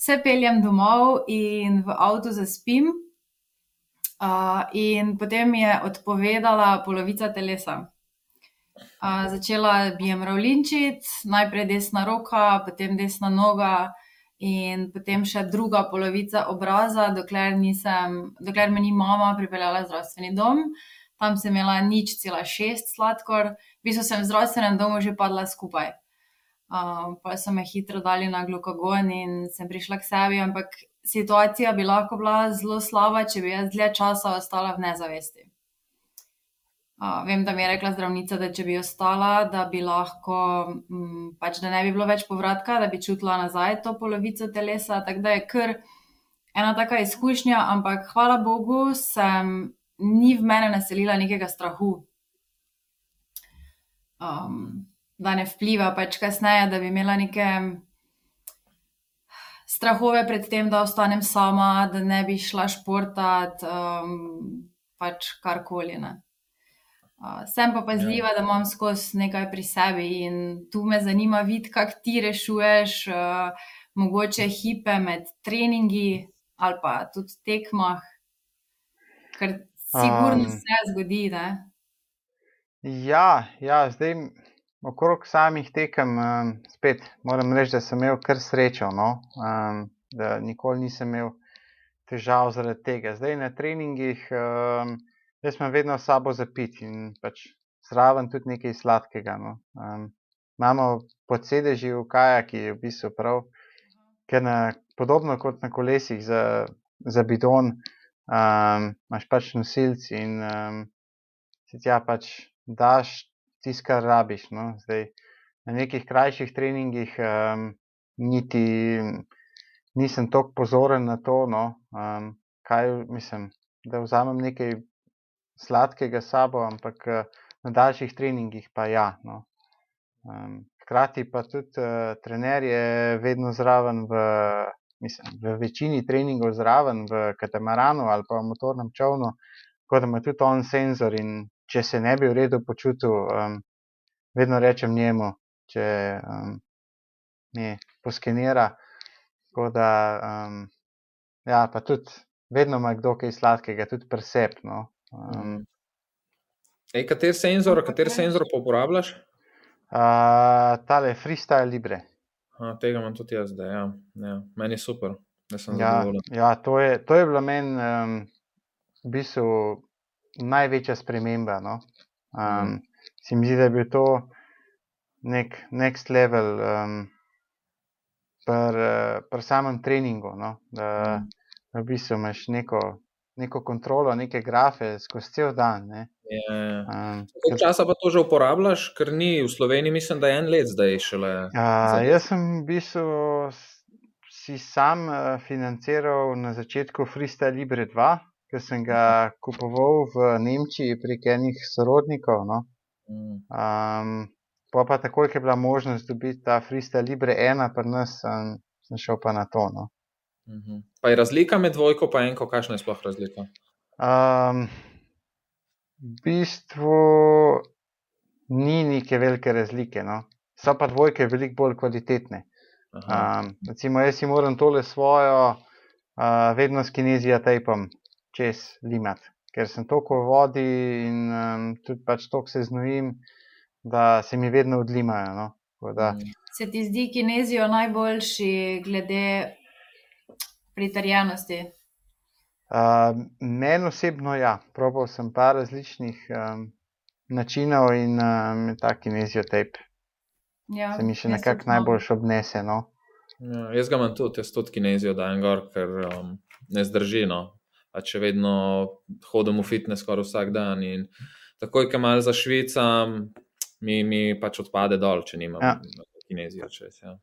se peljem domov in v avtu zaspim. Uh, in potem je odpovedala polovica telesa. Uh, začela bi je mravlinčiti, najprej desna roka, potem desna noga, in potem še druga polovica obraza, dokler, nisem, dokler me ni mama pripeljala v zdravstveni dom. Tam sem imela nič cela šest sladkor, v bistvu sem v zdravstvenem domu že padla skupaj. Uh, pa so me hitro dali na glukagon in sem prišla k sebi, ampak situacija bi lahko bila zelo slaba, če bi jaz dlje časa ostala v nezavesti. Uh, vem, da mi je rekla zdravnica, da če bi ostala, da bi lahko, m, mm, pač da ne bi bilo več povratka, da bi čutila nazaj to polovico telesa. Tako da je kar ena taka izkušnja, ampak hvala Bogu, sem ni v mene naselila nekega strahu. Um, da ne vpliva pač kasneje, da bi imela neke strahove pred tem, da ostanem sama, da ne bi šla športat, um, pač karkoli. Ne. Uh, sem pa pazljiva, ja. da imam skozi nekaj pri sebi in tu me zanima videti, kako ti rešuješ uh, mogoče hipe med treningi ali pa tudi tekmah, ker sigurno um, se zgodi. Ne? Ja, ja, zdaj Okrog samih tekem, um, spet moram reči, da sem imel kar srečo, no? um, da nikoli nisem imel težav zaradi tega. Zdaj na treningih, um, jaz sem vedno s sabo zapit in pač zraven tudi nekaj sladkega. No? Um, imamo pod sedeži v kajaki, v bistvu prav, ker na, podobno kot na kolesih za, za bidon, um, imaš pač nosilci in um, si tja pač daš tisto, kar rabiš. No? Zdaj, na nekih krajših treningih um, niti nisem tako pozoren na to, no? um, kaj mislim, da vzamem nekaj sladkega sabo, ampak uh, na daljših treningih pa ja. No? Um, hkrati pa tudi uh, trener je vedno zraven v. Mislim, v večini treningov zraven, v katamaranu ali pa v motornem čovnu, tako da ima tudi on senzor in če se ne bi v redu počutil, um, vedno rečem njemu, če um, mi poskenira. Tako da, um, ja, pa tudi vedno ima kdo kaj sladkega, tudi presepno. Um, Ej, kater senzor, kater senzor pa uporabljaš? Uh, tale freestyle libre. A, tega imam tudi jaz, da ja. ja. Meni je super. Ja, ja, to, je, to je bila meni um, v bistvu največja sprememba. No? Um, mm. Se mi zdi, da je bil to nek next level um, pri pr samem treningu. No? Da, mm. da v bistvu imaš neko, neko kontrolo, neke grafe skozi cel dan. Ne? Ja, ja. Um, Koliko časa pa to že uporabljaš, ker ni v Sloveniji, mislim, da je en let zdaj šele? Uh, jaz sem v bistvu si sam uh, financiral na začetku Freestyle Libre 2, ki sem ga kupoval v Nemčiji prek enih sorodnikov. No. Um, pa pa takoj, ko je bila možnost dobiti ta freestyle Libre 1, pa nas sem, sem šel pa na to. No. Mhm. Pa je razlika med dvojko in enko, kakšna je sploh razlika? Um, v bistvu ni neke velike razlike, no. so pa dvojke veliko bolj kvalitetne. Um, recimo, jaz si moram tole svojo, uh, vedno s kinezija tejpom čez limat, ker sem toliko v vodi in um, tudi pač toliko se znojim, da se mi vedno odlimajo. No? Da... Mm. Se ti zdi kinezijo najboljši glede pritarjenosti? Uh, Meni osebno ja, probal sem pa različnih um, načinov in um, ta kinezijo tape. Ja, se mi še nekako najbolj obnese. No? Ja, jaz ga imam tudi, jaz tudi kinezijo dajem gor, ker um, ne zdrži. No pa če vedno hodim v fitness skoraj vsak dan. In takoj, ko malo zašvicam, mi, mi pač odpade dol, če nimam ja. kinezijo čez. Ja.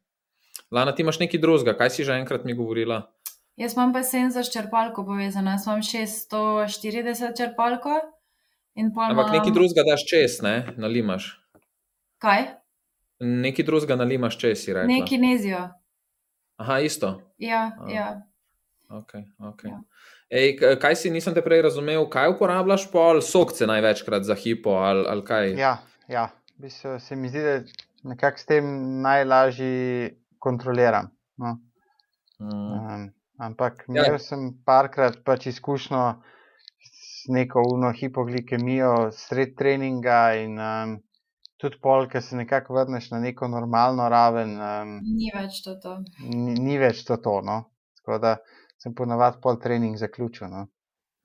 Lana, ti imaš nekaj drugega, kaj si že enkrat mi govorila? Jaz imam pa sen za črpalko povezano, jaz imam 640 črpalko. Ampak nekaj drugega daš čez, ne, nalimaš. Kaj? Nekaj drugega nalimaš čez, si rekel. Nekaj kinezijo. Aha, isto. Ja, A. ja. Okay, okay. Ja. Ej, kaj si nisem te prej razumel, kaj uporabljaš pol, sokce največkrat za hipo ali, ali kaj? Ja, ja. Bistvo, se mi zdi, da nekako s tem najlažje kontroliram. No. Hmm. Um, ampak ja. imel sem parkrat pač izkušnjo s neko uno hipoglikemijo sred treninga in um, tudi pol, ki se nekako vrneš na neko normalno raven, um, Ni več to. to. ni, ni več to. to no. Tako da sem ponavadi pol trening zaključil. No.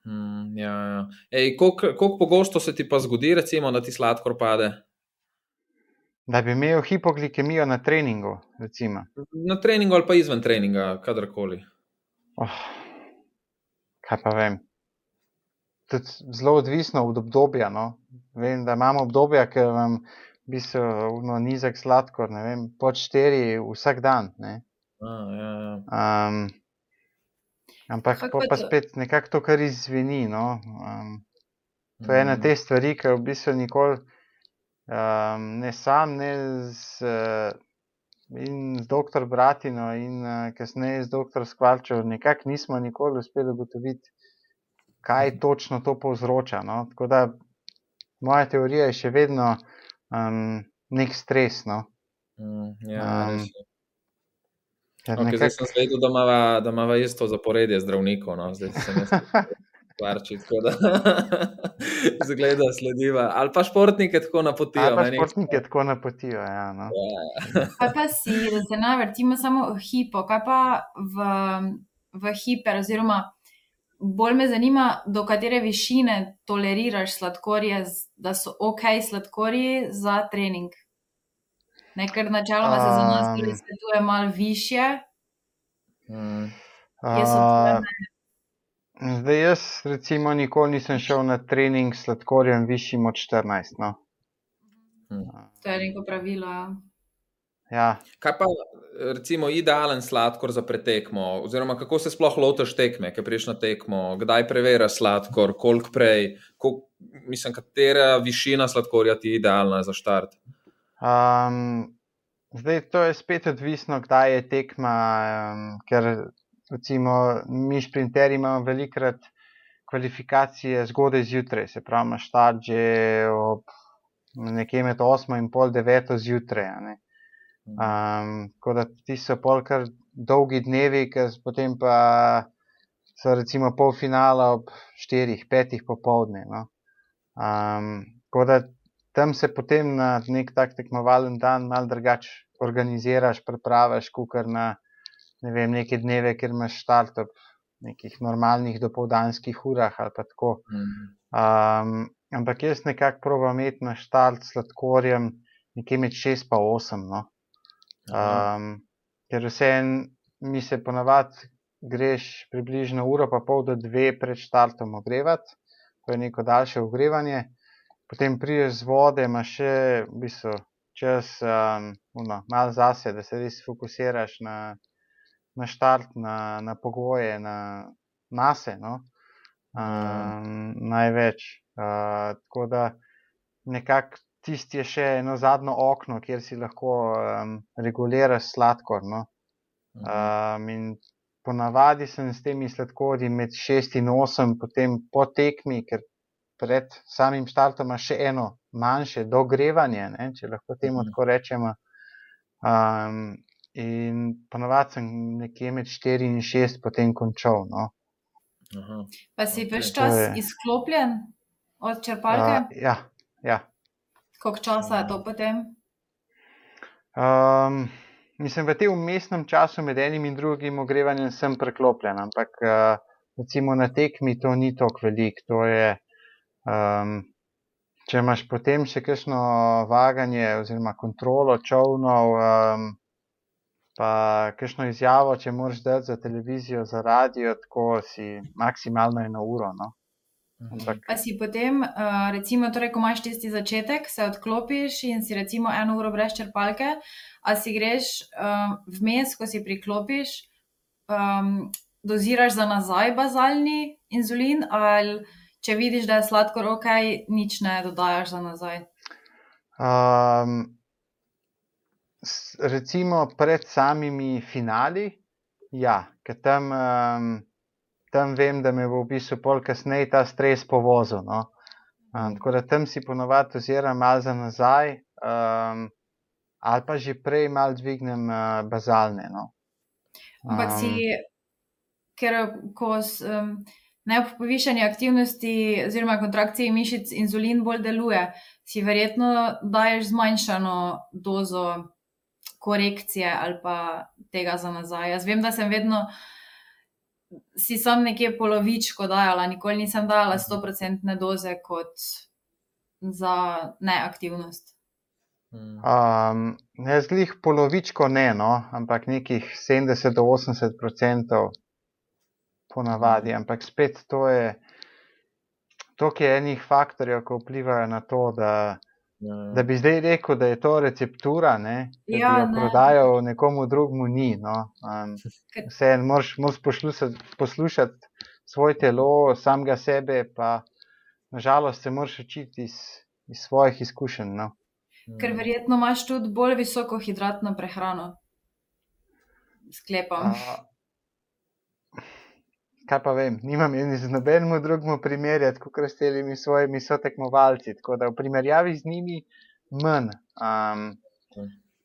Mm, ja, ja. Ej, koliko, koliko pogosto se ti pa zgodi, recimo, da ti sladkor pade? Da bi imel hipoglikemijo na treningu, recimo. Na treningu ali pa izven treninga, kadarkoli. Oh, kaj pa vem. Tudi zelo odvisno od obdobja. No. Vem, da imamo obdobja, ker vam v bistvu no, nizek sladkor, ne vem, pod štiri vsak dan. Ne. A, ja, ja. Um, ampak pa pa spet nekako to, kar izveni. No. Um, to je ena Mm. te stvari, ki v bistvu nikoli um, ne sam, ne z, uh, in z dr. Bratino, in uh, kasneje z dr. Skvalčev, nekako nismo nikoli uspeli ugotoviti, kaj točno to povzroča. No. Tako da moja teorija je še vedno um, nek stres. No. Mm, ja, Um. Ker Okay, zdaj nekako- sem zvedel, da imava, da imava isto zaporedje zdravnikov. No? Zdaj sem jaz kvarči, tako da zgleda slediva. Ali pa športnike tako napotijo. Ali pa meni- športnike tako napotijo. Ja, no. Kaj pa si, da se ne vrtimo samo v hipo, kaj pa v, v hiper, oziroma bolj me zanima, do katere višine toleriraš sladkorje, da so ok sladkorji za trening. Ne, ker načeloma se za nas tudi Um. svetuje malo više. Mm, Uh, zdaj, jaz recimo nikoli nisem šel na trening s sladkorjem višjim od 14. No. mm. To je neko pravilo. ja. Ja, Kaj pa, recimo, idealen sladkor za pretekmo, oziroma kako se sploh lotiš tekme, ki priješ na tekmo, kdaj preveriš sladkor, koliko prej, koliko, mislim, katera višina sladkorja ti je idealna za štart. Um, zdaj to je spet odvisno, kdaj je tekma, um, ker recimo mi šprinterji imamo velikrat kvalifikacije zgodaj zjutraj, se pravi, imaš štart že ob nekje med 8 in pol 9 zjutraj. Um, tako da ti so polkar dolgi dnevi, ker potem pa so recimo polfinala ob 4-5 popovdne. No. Um, tako da tam se potem na nek tak tekmovalen dan mal drugače organiziraš, pripraviš, kukar na ne vem, neke dneve, ker imaš štart ob nekih normalnih dopoldanskih urah ali pa tako. Um, ampak jaz nekako probujem imeti na štart s sladkorjem nekje med 6 in 8. No. Um, ker vseeno mi se ponavadi greš približno uro pa pol do dve pred štartom ogrevati, to je neko daljše ogrevanje, potem prideš z vode, imaš še v bistvu čas um, no, malo zase, da se res fokusiraš na, na štart, na, na pogoje, na nase. No. Um, največ. Uh, tako da nekako tisti je še eno zadnjo okno, kjer si lahko um, reguliraš sladkor. No. Um, in ponavadi sem s temi sladkorji med 6 in 8, potem po tekmi, ker pred samim štartom imaš še eno manjše dogrevanje, ne, če lahko temu Mhm. tako rečemo. Um, in ponavadi sem nekje med 4 in 6 potem končal. No. Aha. Pa si Ok, veš to čas je- izklopljen od črpalke? Uh, ja, ja. Koliko časa je to potem? Um, mislim, v tem umestnem času med enim in drugim ogrevanjem sem preklopljen, ampak uh, recimo na tekmi to ni tako velik. To je, um, če imaš potem še kakšno vaganje oziroma kontrolo čovnov, um, pa kakšno izjavo, če moraš dati za televizijo, za radio, tako si maksimalno eno uro. No? Ampak Pa si potem, uh, recimo, torej, ko imaš tisti začetek, se odklopiš in si recimo eno uro brez črpalke, a si greš um, vmes, ko si priklopiš, um, doziraš za nazaj bazalni inzulin, ali če vidiš, da je sladkor ok, nič ne dodajaš za nazaj. Um, recimo pred samimi finali, ja, ker tam, um, tam vem, da me bo v bistvu pol kasneje ta stres povozil. No? Um, tako da tam si ponovadi oziram malo za nazaj, um, ali pa že prej malo dvignem uh, bazalne. No? Ampak si, Um, ker ko um, ne ob povišanju aktivnosti oziroma kontrakciji mišic inzulin bolj deluje, si verjetno daješ zmanjšano dozo korekcije ali pa tega za nazaj. Jaz vem, da sem vedno si sam nekje polovičko dajala, nikoli nisem dajala 100% doze kot za neaktivnost. Um, jaz glih polovičko ne, no, ampak nekih 70 do 80 odstotkov ponavadi, ampak spet to je, to je enih faktorjev, ki vplivajo na to, da, ja. da bi zdaj rekel, da je to receptura, ne, da ja, bi jo ne. prodajal nekomu drugmu, ni. No. Um, vse en, moraš, moraš poslušati, poslušati svoje telo, samega sebe, pa nažalost se moraš učiti iz, iz svojih izkušenj. No. Ker verjetno imaš tudi bolj visoko hidratno prehrano. Sklepam. A, kaj pa vem, nimam z nobenim drugim primerjati, kot s temi svojimi sotekmovalci. Tako da v primerjavi z njimi manj. Um,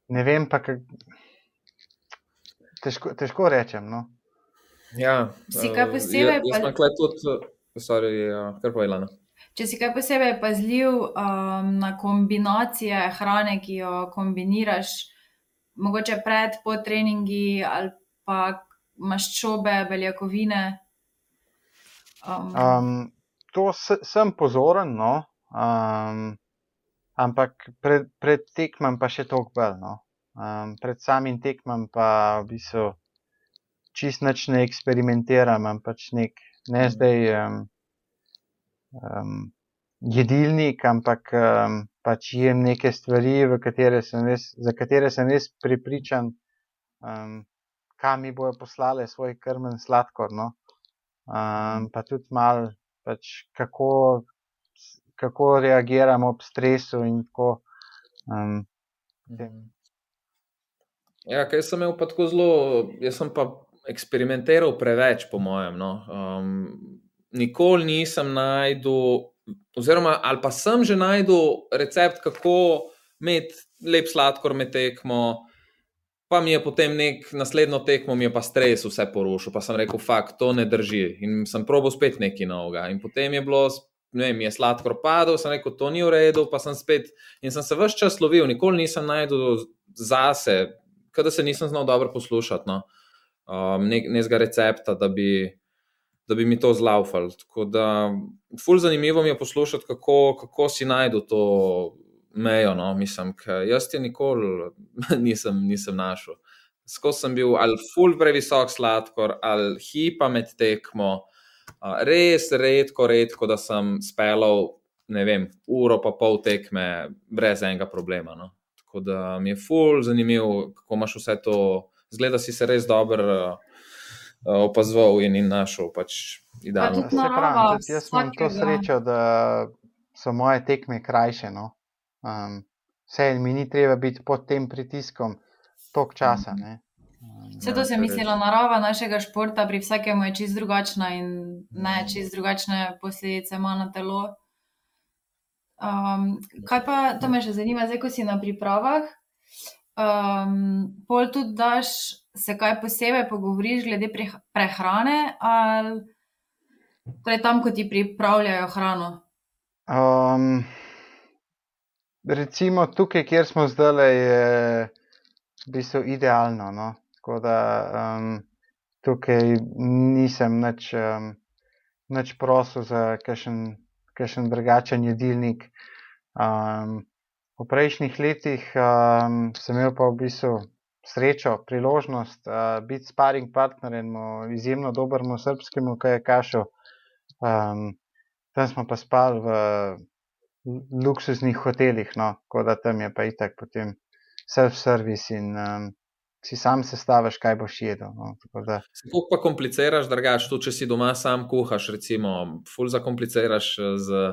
ne vem pa, kako. Težko, težko rečem. No. Ja, si kaj posebej? Jaz sem pa... tudi, sorry, ja, kar povedala. Če si kaj posebej pazljiv um, na kombinacije hrane, ki jo kombiniraš, mogoče pred, po treningi ali pa maščobe, beljakovine. Um. To sem pozoren, no? um, ampak pred, pred tekmem pa še toliko bolj. No? Um, pred samim tekmem pa v bistvu čist nič ne eksperimentiram, ampak nek, ne zdaj. Um, um, jedilnik, ampak um, pač jem neke stvari, katere res, za katere sem res pripričan, um, kam mi bojo poslali svoj krmen sladkor. No? Um, pa tudi mal, pač kako, kako reagiramo ob stresu in tako. Um, Ja, kaj sem imel pa tako zelo, jaz sem pa eksperimentiral preveč, po mojem. No. Um, nikoli nisem najdel, oziroma ali pa sem že najdel recept, kako imeti lep sladkor med tekmo. Pa mi je potem nek naslednjo tekmo, mi je pa stres vse porušil, pa sem rekel, fakt, to ne drži. In sem probil spet nekaj novega. In potem je bilo, ne vem, je sladkor padel, sem rekel, to ni v redu, pa sem spet. In sem se vse čas lovil, nikoli nisem najdel zase, kada se nisem znal dobro poslušati, no, um, nekega recepta, da bi da bi mi to zlaufali. Tako da, fulj zanimivo mi je poslušati, kako, kako si najdu to mejo. No? Mislim, jaz ti nikoli nisem, nisem našel. Skozi sem bil ali fulj previsok sladkor, ali hipa med tekmo. Res redko, redko, da sem spelal, ne vem, uro pa pol tekme brez enega problema. No? Tako da mi je fulj zanimivo, kako imaš vse to. Zgleda si se res dobro opazoval in, in našel pač idealno. Pravim, jaz imam to srečo, da so moje tekme krajše. No? Um, vse mi ni treba biti pod tem pritiskom tok časa. Ne? Vse to se misli, narava našega športa pri vsakem je čist drugačna in ne čist drugačne posledice ima na telo. Um, kaj pa to me še zanima, zdaj, ko si na pripravah? Um, pol tudi daš se kaj posebej pogovoriš glede prehrane, ali torej tam, ko ti pripravljajo hrano? Um, recimo tukaj, kjer smo zdaj, je v bistvu idealno. No? Tako da um, tukaj nisem nič, um, prosil za kakšen drugačen jedilnik. Um, v prejšnjih letih um, sem imel pa v bistvu srečo, priložnost uh, biti sparing partner enemu izjemno dobremu srpskemu, ki je kašel. Um, tam smo pa spali v luksuznih hotelih, no, tako da tam je pa itak potem self-service in um, si sam sestaviš, kaj boš jedel. No, Kako pa kompliciraš, drugač, tudi če si doma sam kuhaš, recimo, ful zakompliciraš z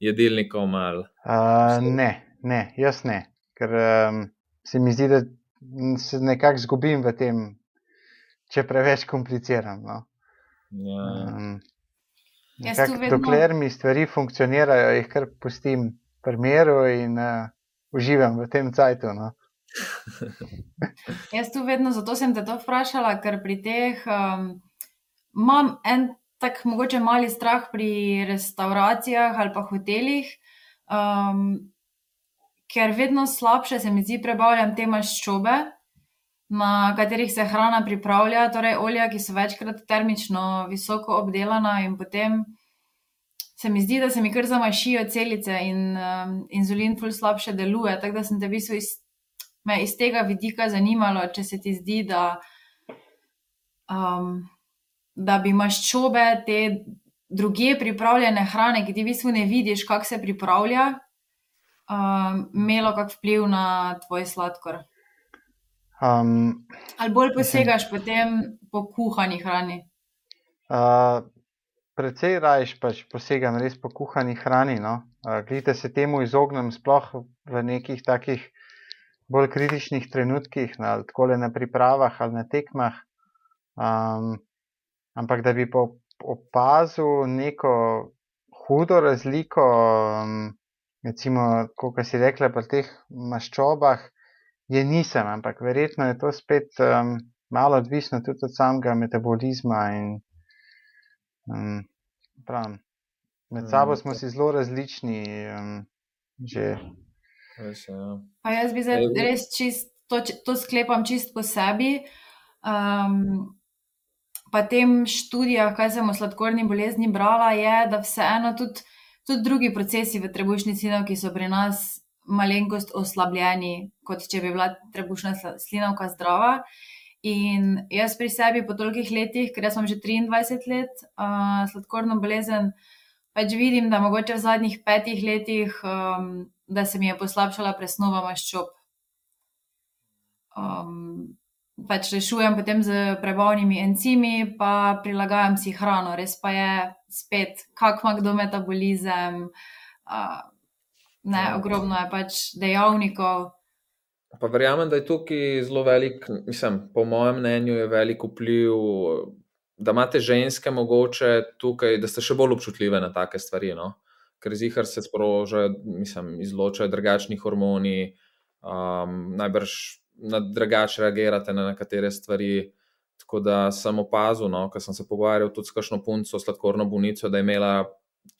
jedilnikom? Ali... Uh, ne, ne, jaz ne, ker um, se mi zdi, da se nekako zgubim v tem, če preveč kompliciram. No. Ja. Um, nekak, vedno... Dokler mi stvari funkcionirajo, jih kar pustim pri miru in uh, uživam v tem cajtu. No. Jaz tu vedno, zato sem te to vprašala, ker pri teh um, imam en tak mogoče mali strah pri restauracijah ali pa hotelih, um, ker vedno slabše se mi zdi prebavljam te maščobe, na katerih se hrana pripravlja, torej olja, ki so večkrat termično visoko obdelana in potem se mi zdi, da se mi kar zamašijo celice in um, inzulin ful slabše deluje. Tako da sem te v bistvu iz, me iz tega vidika zanimalo, če se ti zdi, da, um, da bi maščobe te druge pripravljene hrane, ki ti v bistvu ne vidiš, kako se pripravlja, um, imelo kak vpliv na tvoj sladkor. Um, Ali bolj posegaš potem po kuhani hrani? uh, precej rajš pač posegam res po kuhani hrani. No? Uh, Glede se temu izognem, sploh v nekih takih bolj kritičnih trenutkih, no, ali tako le na pripravah ali na tekmah. Um, ampak da bi pa opazil neko hudo razliko, um, recimo, kot si rekla, pri teh maščobah, je nisem, ampak verjetno je to spet um, malo odvisno tudi od samega metabolizma. In, um, pravim, med sabo smo si zelo različni. Um, že. Ja. Pa jaz bi zdaj res čist, to, to sklepam čist po sebi. Um, pa tem študijah, kaj sem o sladkorni bolezni brala, je, da vseeno tudi, tudi drugi procesi v trebušni slinavki so pri nas malenkost oslabljeni, kot če bi bila trebušna slinavka zdrava. In jaz pri sebi po tolikih letih, ker jaz sem že 23 let uh, sladkorno bolezen, pač vidim, da mogoče v zadnjih petih letih, um, da se mi je poslabšala presnova maščob. Um, pač rešujem potem z prebavnimi encimi, pa prilagajam si hrano. Res pa je spet, kak ima kdo metabolizem. Uh, ne, Ja. ogromno je pač dejavnikov. Pa verjamem, da je tukaj zelo velik, mislim, po mojem mnenju, je velik vpliv, da imate ženske mogoče tukaj, da ste še bolj občutljive na take stvari. No? Ker zihar se sprožajo, mislim, izločajo drugačni hormoni, um, najbrž na drugače reagirate na nekatere stvari. Tako da sem opazil, no, ker sem se pogovarjal tudi s kakšno punco, sladkorno bolnico, da je imela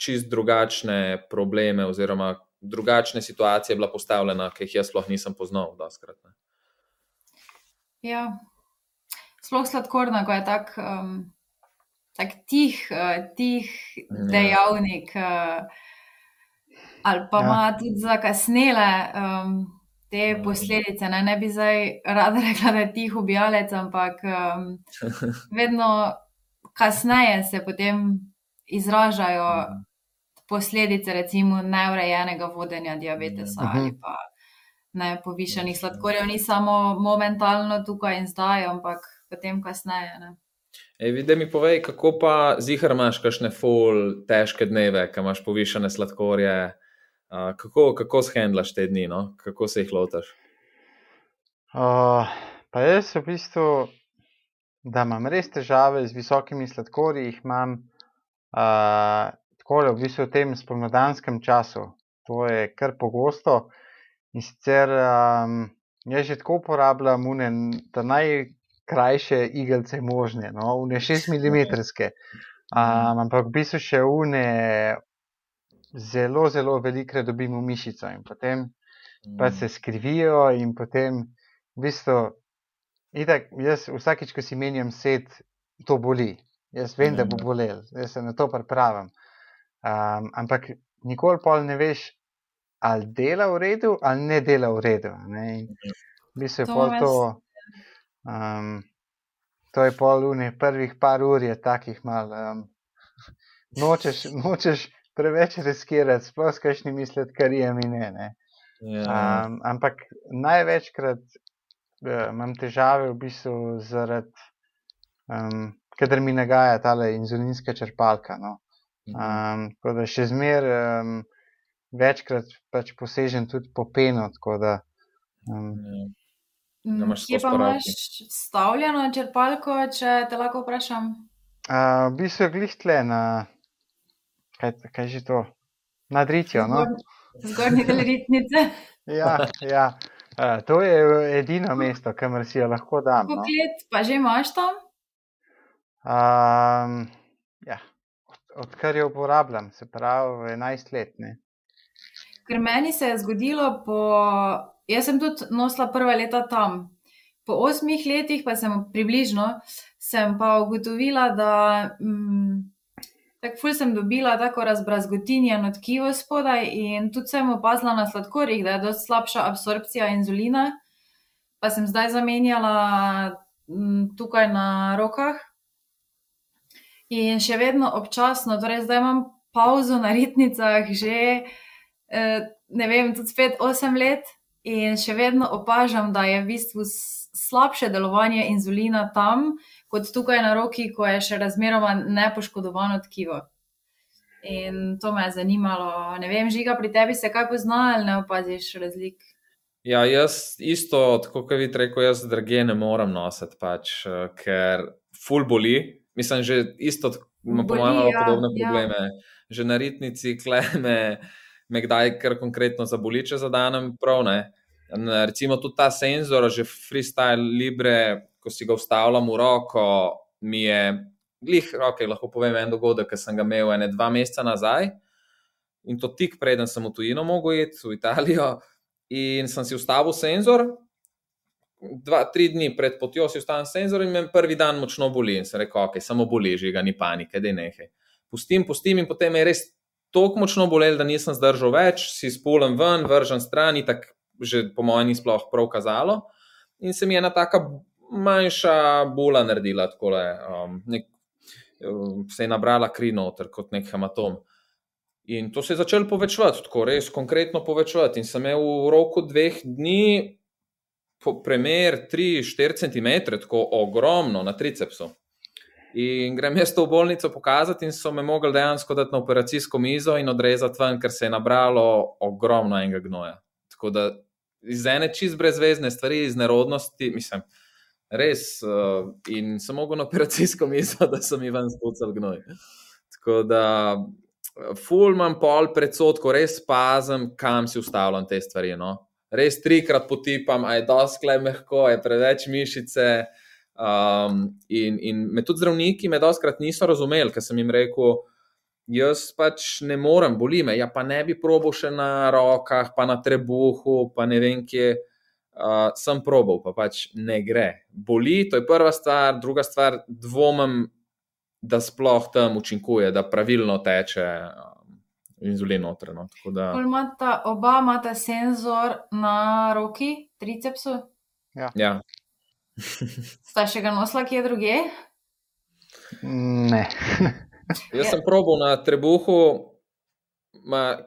čist drugačne probleme oziroma drugačne situacije bila postavljena, ki jih jaz sploh nisem poznal. Doskrat, ne. Ja. Sploh sladkorna, ko je tak, um, tak tih, uh, tih Ja. dejavnik, uh, ali pa Ja. ima tudi zakasnele um, te Mhm. posledice. Ne, ne bi zdaj rada rekla, da je tih ubijalec, ampak um, vedno kasneje se potem izražajo Mhm. Posledice, recimo, neurejenega vodenja diabetesa Mhm. ali pa ne povišenih sladkorjev, ni samo momentalno tukaj in zdaj, ampak potem kasneje. Ne. Ej, vidi, mi povej, kako pa zihar imaš kakšne ful težke dneve, ki imaš povišene sladkorje. Uh, kako, kako shendlaš te dni, no? kako se jih lotaš? Uh, pa jaz v bistvu, da imam res težave z visokimi sladkorji, jih imam uh, tako v bistvu v tem spomladanskem času. To je kar pogosto. In sicer um, jaz že tako uporabljam une, ta najkrajše igelce možne, no, une 6 mm. Um, ampak v bistvu še une zelo, zelo velikre dobim v mišico in potem pa se skrivijo in potem v bistvu, itak, jaz vsakič, ko si menjam set, to boli. Jaz vem, da bo Mhm. bolel, jaz se na to pripravim. Um, ampak nikoli pol ne veš, ali dela v redu ali ne dela v redu. Ne? V bistvu je To pol to, um, to je pol une, prvih par ur je takih mal. Um, nočeš, nočeš preveč riskirati, sploh s kakšnimi sladkarijami ne. ne. Ja, Um, ampak največkrat uh, imam težave v bistvu zaradi, um, kadar mi nagaja ta inzulinska črpalka. No. Um, tako da še zmeraj um, večkrat pač posežem tudi po penu. tako Da, um, Ja. Mm, imaš Kje pa imaš stavljeno črpalko, če te lahko vprašam? uh, v bistvu je glih tle na, kaj, kaj že to, nad ritjo. No? Zgornji- del ritnice. Ja, ja. Uh, to je edino mesto, kamor si jo lahko dam. No? Koliko let pa že imaš tam? Um, Ja, odkar jo uporabljam, se pravi 11 let. Ne? Ker meni se je zgodilo, po, jaz sem tudi nosila prva leta tam. Po osmih letih, pa sem približno, sem pa ugotovila, da mm, tako ful sem dobila tako razbrazgotinjeno tkivo spodaj in tudi sem opazila na sladkorjih, da je dosti slabša absorpcija inzulina. Pa sem zdaj zamenjala mm, tukaj na rokah in še vedno občasno, torej zdaj imam pauzo na ritnicah že. Eh, ne vem, tudi spet 8 let in še vedno opažam, da je v bistvu slabše delovanje inzulina tam, kot tukaj na roki, ko je še razmeroma nepoškodovano tkivo. In to me je zanimalo. Ne vem, žiga pri tebi se kaj pozna ali ne opaziš razlik. Ja, jaz isto, kot vi reko, jaz drage ne morem nositi, pač, eh, ker ful boli. Mislim, že isto, ima po mojem, ja, podobne ja. probleme. Ja. Že na ritnici kleme, me kdaj kar konkretno zaboli, če zadanem prav. Ne. Recimo tudi ta senzor, že freestyle libre, ko si ga vstavljam v roko, mi je, glih, okay, lahko povem en dogodek, ki sem ga imel ene dva meseca nazaj. In to tik preden sem v tujino mogel iti, v Italijo, in sem si vstavil senzor. Dva, tri dni pred potjo si vstavim senzor in me prvi dan močno boli. In sem rekel, ok, samo boli, že ga ni panike, da je nekaj. Pustim, pustim in potem je res tako močno bolel, da nisem zdržal več, si spolem ven, vržen stran, tako že po mojem ni sploh prav kazalo. In se mi je ena taka manjša bola naredila, tako da um, um, se je nabrala kri noter kot nek hematom. In to se je začelo povečevati, tako res konkretno povečevati. In sem imel v roku dveh dni, po primer, 3-4 cm, tako ogromno na tricepsu. In grem jaz to v bolnico pokazati, in so me mogli dejansko dati na operacijsko mizo in odrezati ven, ker se je nabralo ogromno enega gnoja. Tako da iz ene čist brezvezne stvari, iz nerodnosti, mislim, res. Uh, in sem mogel na operacijsko mizo, da so mi ven spucali gnoj. Tako da, ful imam pol predsodko, res pazem, kam si ustavljam te stvari. No? Res trikrat potipam, a je doskle mehko, je preveč mišice. Um, in, in me tudi zdravniki me doskrat niso razumeli, ker sem jim rekel, jaz pač ne morem, boli me. Ja, pa ne bi probil še na rokah, pa na trebuhu, pa ne vem kje. Uh, sem probal, pa pač ne gre. Boli, to je prva stvar, druga stvar, dvomim, da sploh tam učinkuje, da pravilno teče um, inzulin noter. No. Da... Imata, oba imata senzor na roki, tricepsu. Ja. ja. Sta še ga nosila kje druge? Ne. Jaz sem probal na trebuhu,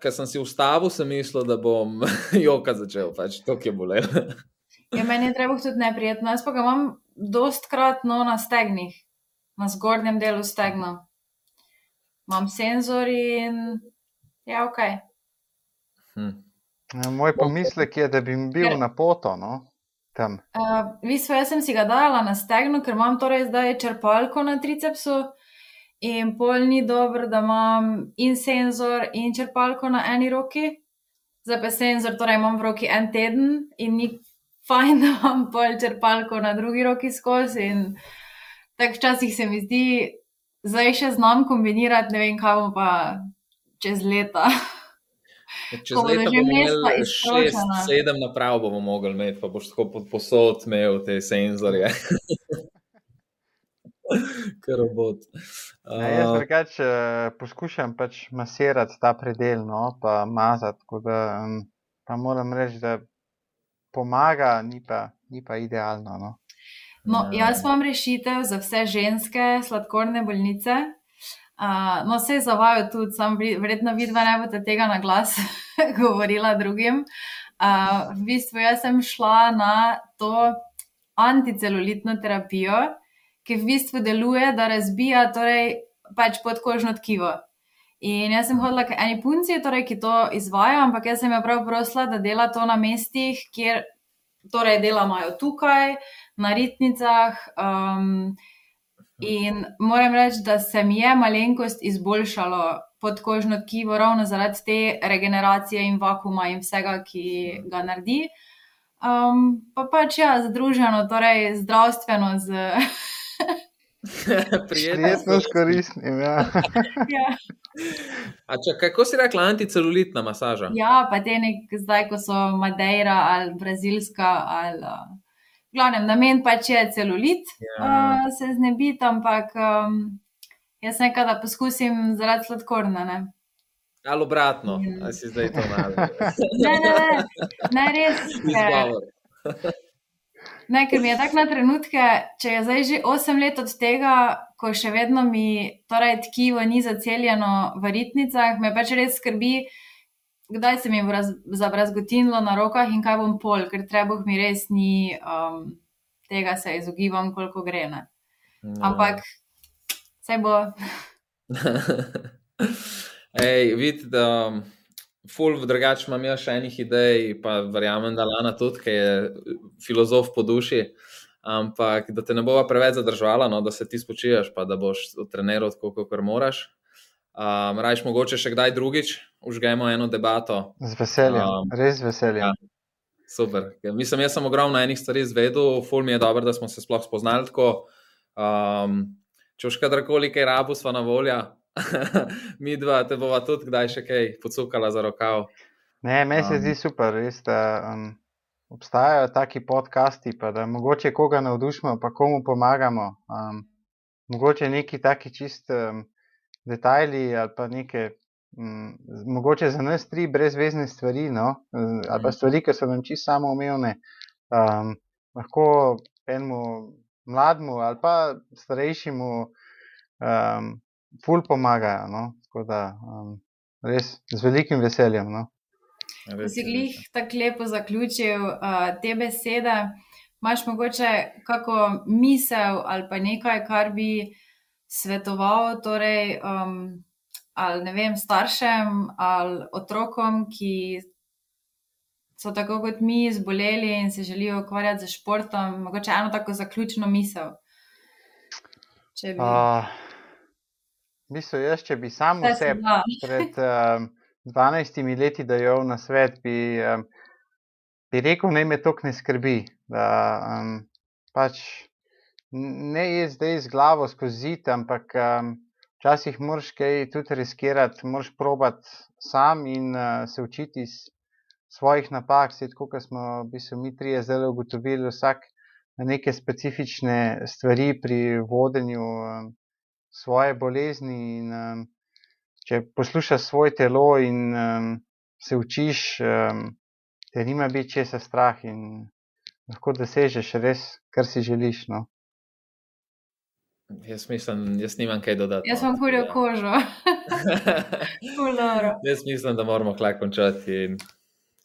ker sem si ustavil, sem mislil, da bom joka začel, pač to je bolelo. ja, meni je trebuh tudi neprijetno. Jaz pa ga imam dostkrat no, na stegnih, na zgornjem delu stegna. Imam senzor in ja, ok. Hm. Ja, moj pomislek je, da bi bil Ker... na poto. No? tam? Uh, v bistvu, jaz sem si ga dala na stegno, ker imam torej zdaj črpalko na tricepsu. In pol ni dobro, da imam in senzor, in črpalko na eni roki. Zdaj pa senzor, torej imam v roki en teden in ni fajn, da imam pol črpalko na drugi roki skozi. In tako včasih se mi zdi, zdaj še znam kombinirati, ne vem, kaj bom pa čez leta. Če bomo že imeli šest, sedem naprav, bomo mogli imeti, pa boš tako pod posod imel te senzorje. Kar robot. Uh, ja, jaz drugač, uh, poskušam pač masirati ta predel, no, pa mazati. Da, um, pa moram reči, da pomaga, ni pa, ni pa idealno. No. No, jaz imam rešitev za vse ženske sladkorne bolnice. Uh, no, se je zavajal tudi, sam verjetno vidva ne boste tega na glas govorila drugim. Uh, v bistvu jaz sem šla na to anticelulitno terapijo, ki v bistvu deluje, da razbija torej, pač podkožno tkivo. In jaz sem hodila k eni punci, torej, ki to izvaja, ampak jaz sem jo prav prosila, da dela to na mestih, kjer torej delamo tukaj, na ritnicah. Um, In moram reči, da se mi je malenkost izboljšalo podkožno tkivo, ravno zaradi te regeneracije in vakuma in vsega, ki ga naredi. Um, pa pač ja, združeno, torej zdravstveno z Prijetno s koristnim. Ja. Ja. A če, kako si rekla, anticelulitna masaža? ja, pa te nek, zdaj, ko so Madeira ali Brazilska. Ali, uh, glavnem, namen pač je celulit, Ja. uh, se znebiti, ampak um, jaz nekaj, da poskusim zaradi sladkorna. Ne, Ali obratno, Ja. ali si zdaj to malo? ne, ne, ne, ne res. ker-. Ne, ker mi je tako na trenutke, če je zdaj že 8 let od tega, ko še vedno mi torej tkivo ni zaceljeno v ritnicah, me pač res skrbi, kdaj se mi bo raz, zabrazgotinilo na rokah in kaj bom pol, ker trebuh mi res ni, um, tega se izogibam, koliko gre. Ne. No. Ampak vse bo. Ej, vidite, da ful drugače imam jaz še enih idej, pa verjamem, da Lana tudi, ki je filozof po duši. Ampak da te ne bova preveč zadržala, no, da se ti spočiješ, pa da boš treniral tako, kot moraš. Um, Rajš mogoče še kdaj drugič, užgemo eno debato. Z veseljem, Um, res z veseljem. ja. Super. Mislim, jaz sem ogromno enih stvari izvedel, ful mi je dobro, da smo se sploh spoznali tako. Um, če už kadarkoli kaj rabu, sva na volja. Mi dva te bova tudi kdaj še kaj pocukala za rokav. Ne, meni se Um. zdi super, res, da um, obstajajo taki podcasti, pa da mogoče koga navdušimo, pa komu pomagamo. Um, mogoče neki taki čist um, detajli ali pa neke, mogoče za nas tri brezvezne stvari, no? um, ali pa Mhm. stvari, ki so nam čisto samoumevne. Um, lahko enemu mlademu ali pa starejšemu um, ful pomagajo. No? Tako da um, res z velikim veseljem. No? Si glih tako lepo zaključil uh, te besede, imaš mogoče kako misel ali pa nekaj, kar bi svetoval torej, um, ali ne vem, staršem ali otrokom, ki so tako kot mi zboleli in se želijo ukvarjati z športom, mogoče eno tako zaključno misel. Če bi. Uh, bistvu, jaz, če bi sam Vse pred um, 12 leti dajal na svet, bi, um, bi rekel, naj me to ne skrbi. Da, um, pač ne je zdaj z glavo skozi zid, ampak um, včasih moraš kaj tudi riskirati, moraš probati sam in uh, se učiti iz svojih napak. Sej, tako kot smo v bistvu, mi trije zdaj ugotovili, vsak na neke specifične stvari pri vodenju um, svoje bolezni. In, um, če poslušaš svoje telo in um, se učiš, um, te nima biti česa strah in lahko dosežeš res, kar si želiš. No. Jaz mislim, jaz nimam kaj dodati. Jaz no, imam kurjo tako kožo. jaz mislim, da moramo klak končati in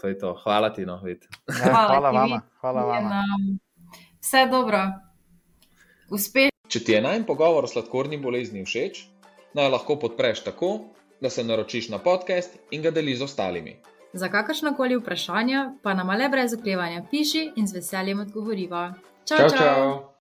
to je to. Hvala ti, no, vid. Ja, Hvala hvala vama. Hvala vama. um, vse dobro. Uspeš. Če ti je najmen pogovor o sladkorni bolezni všeč, naj lahko podpreš tako, da se naročiš na podcast in ga deliš z ostalimi. Za kakršnakoli vprašanja pa nam le brez oklevanja piši in z veseljem odgovoriva. Čau, čau! čau.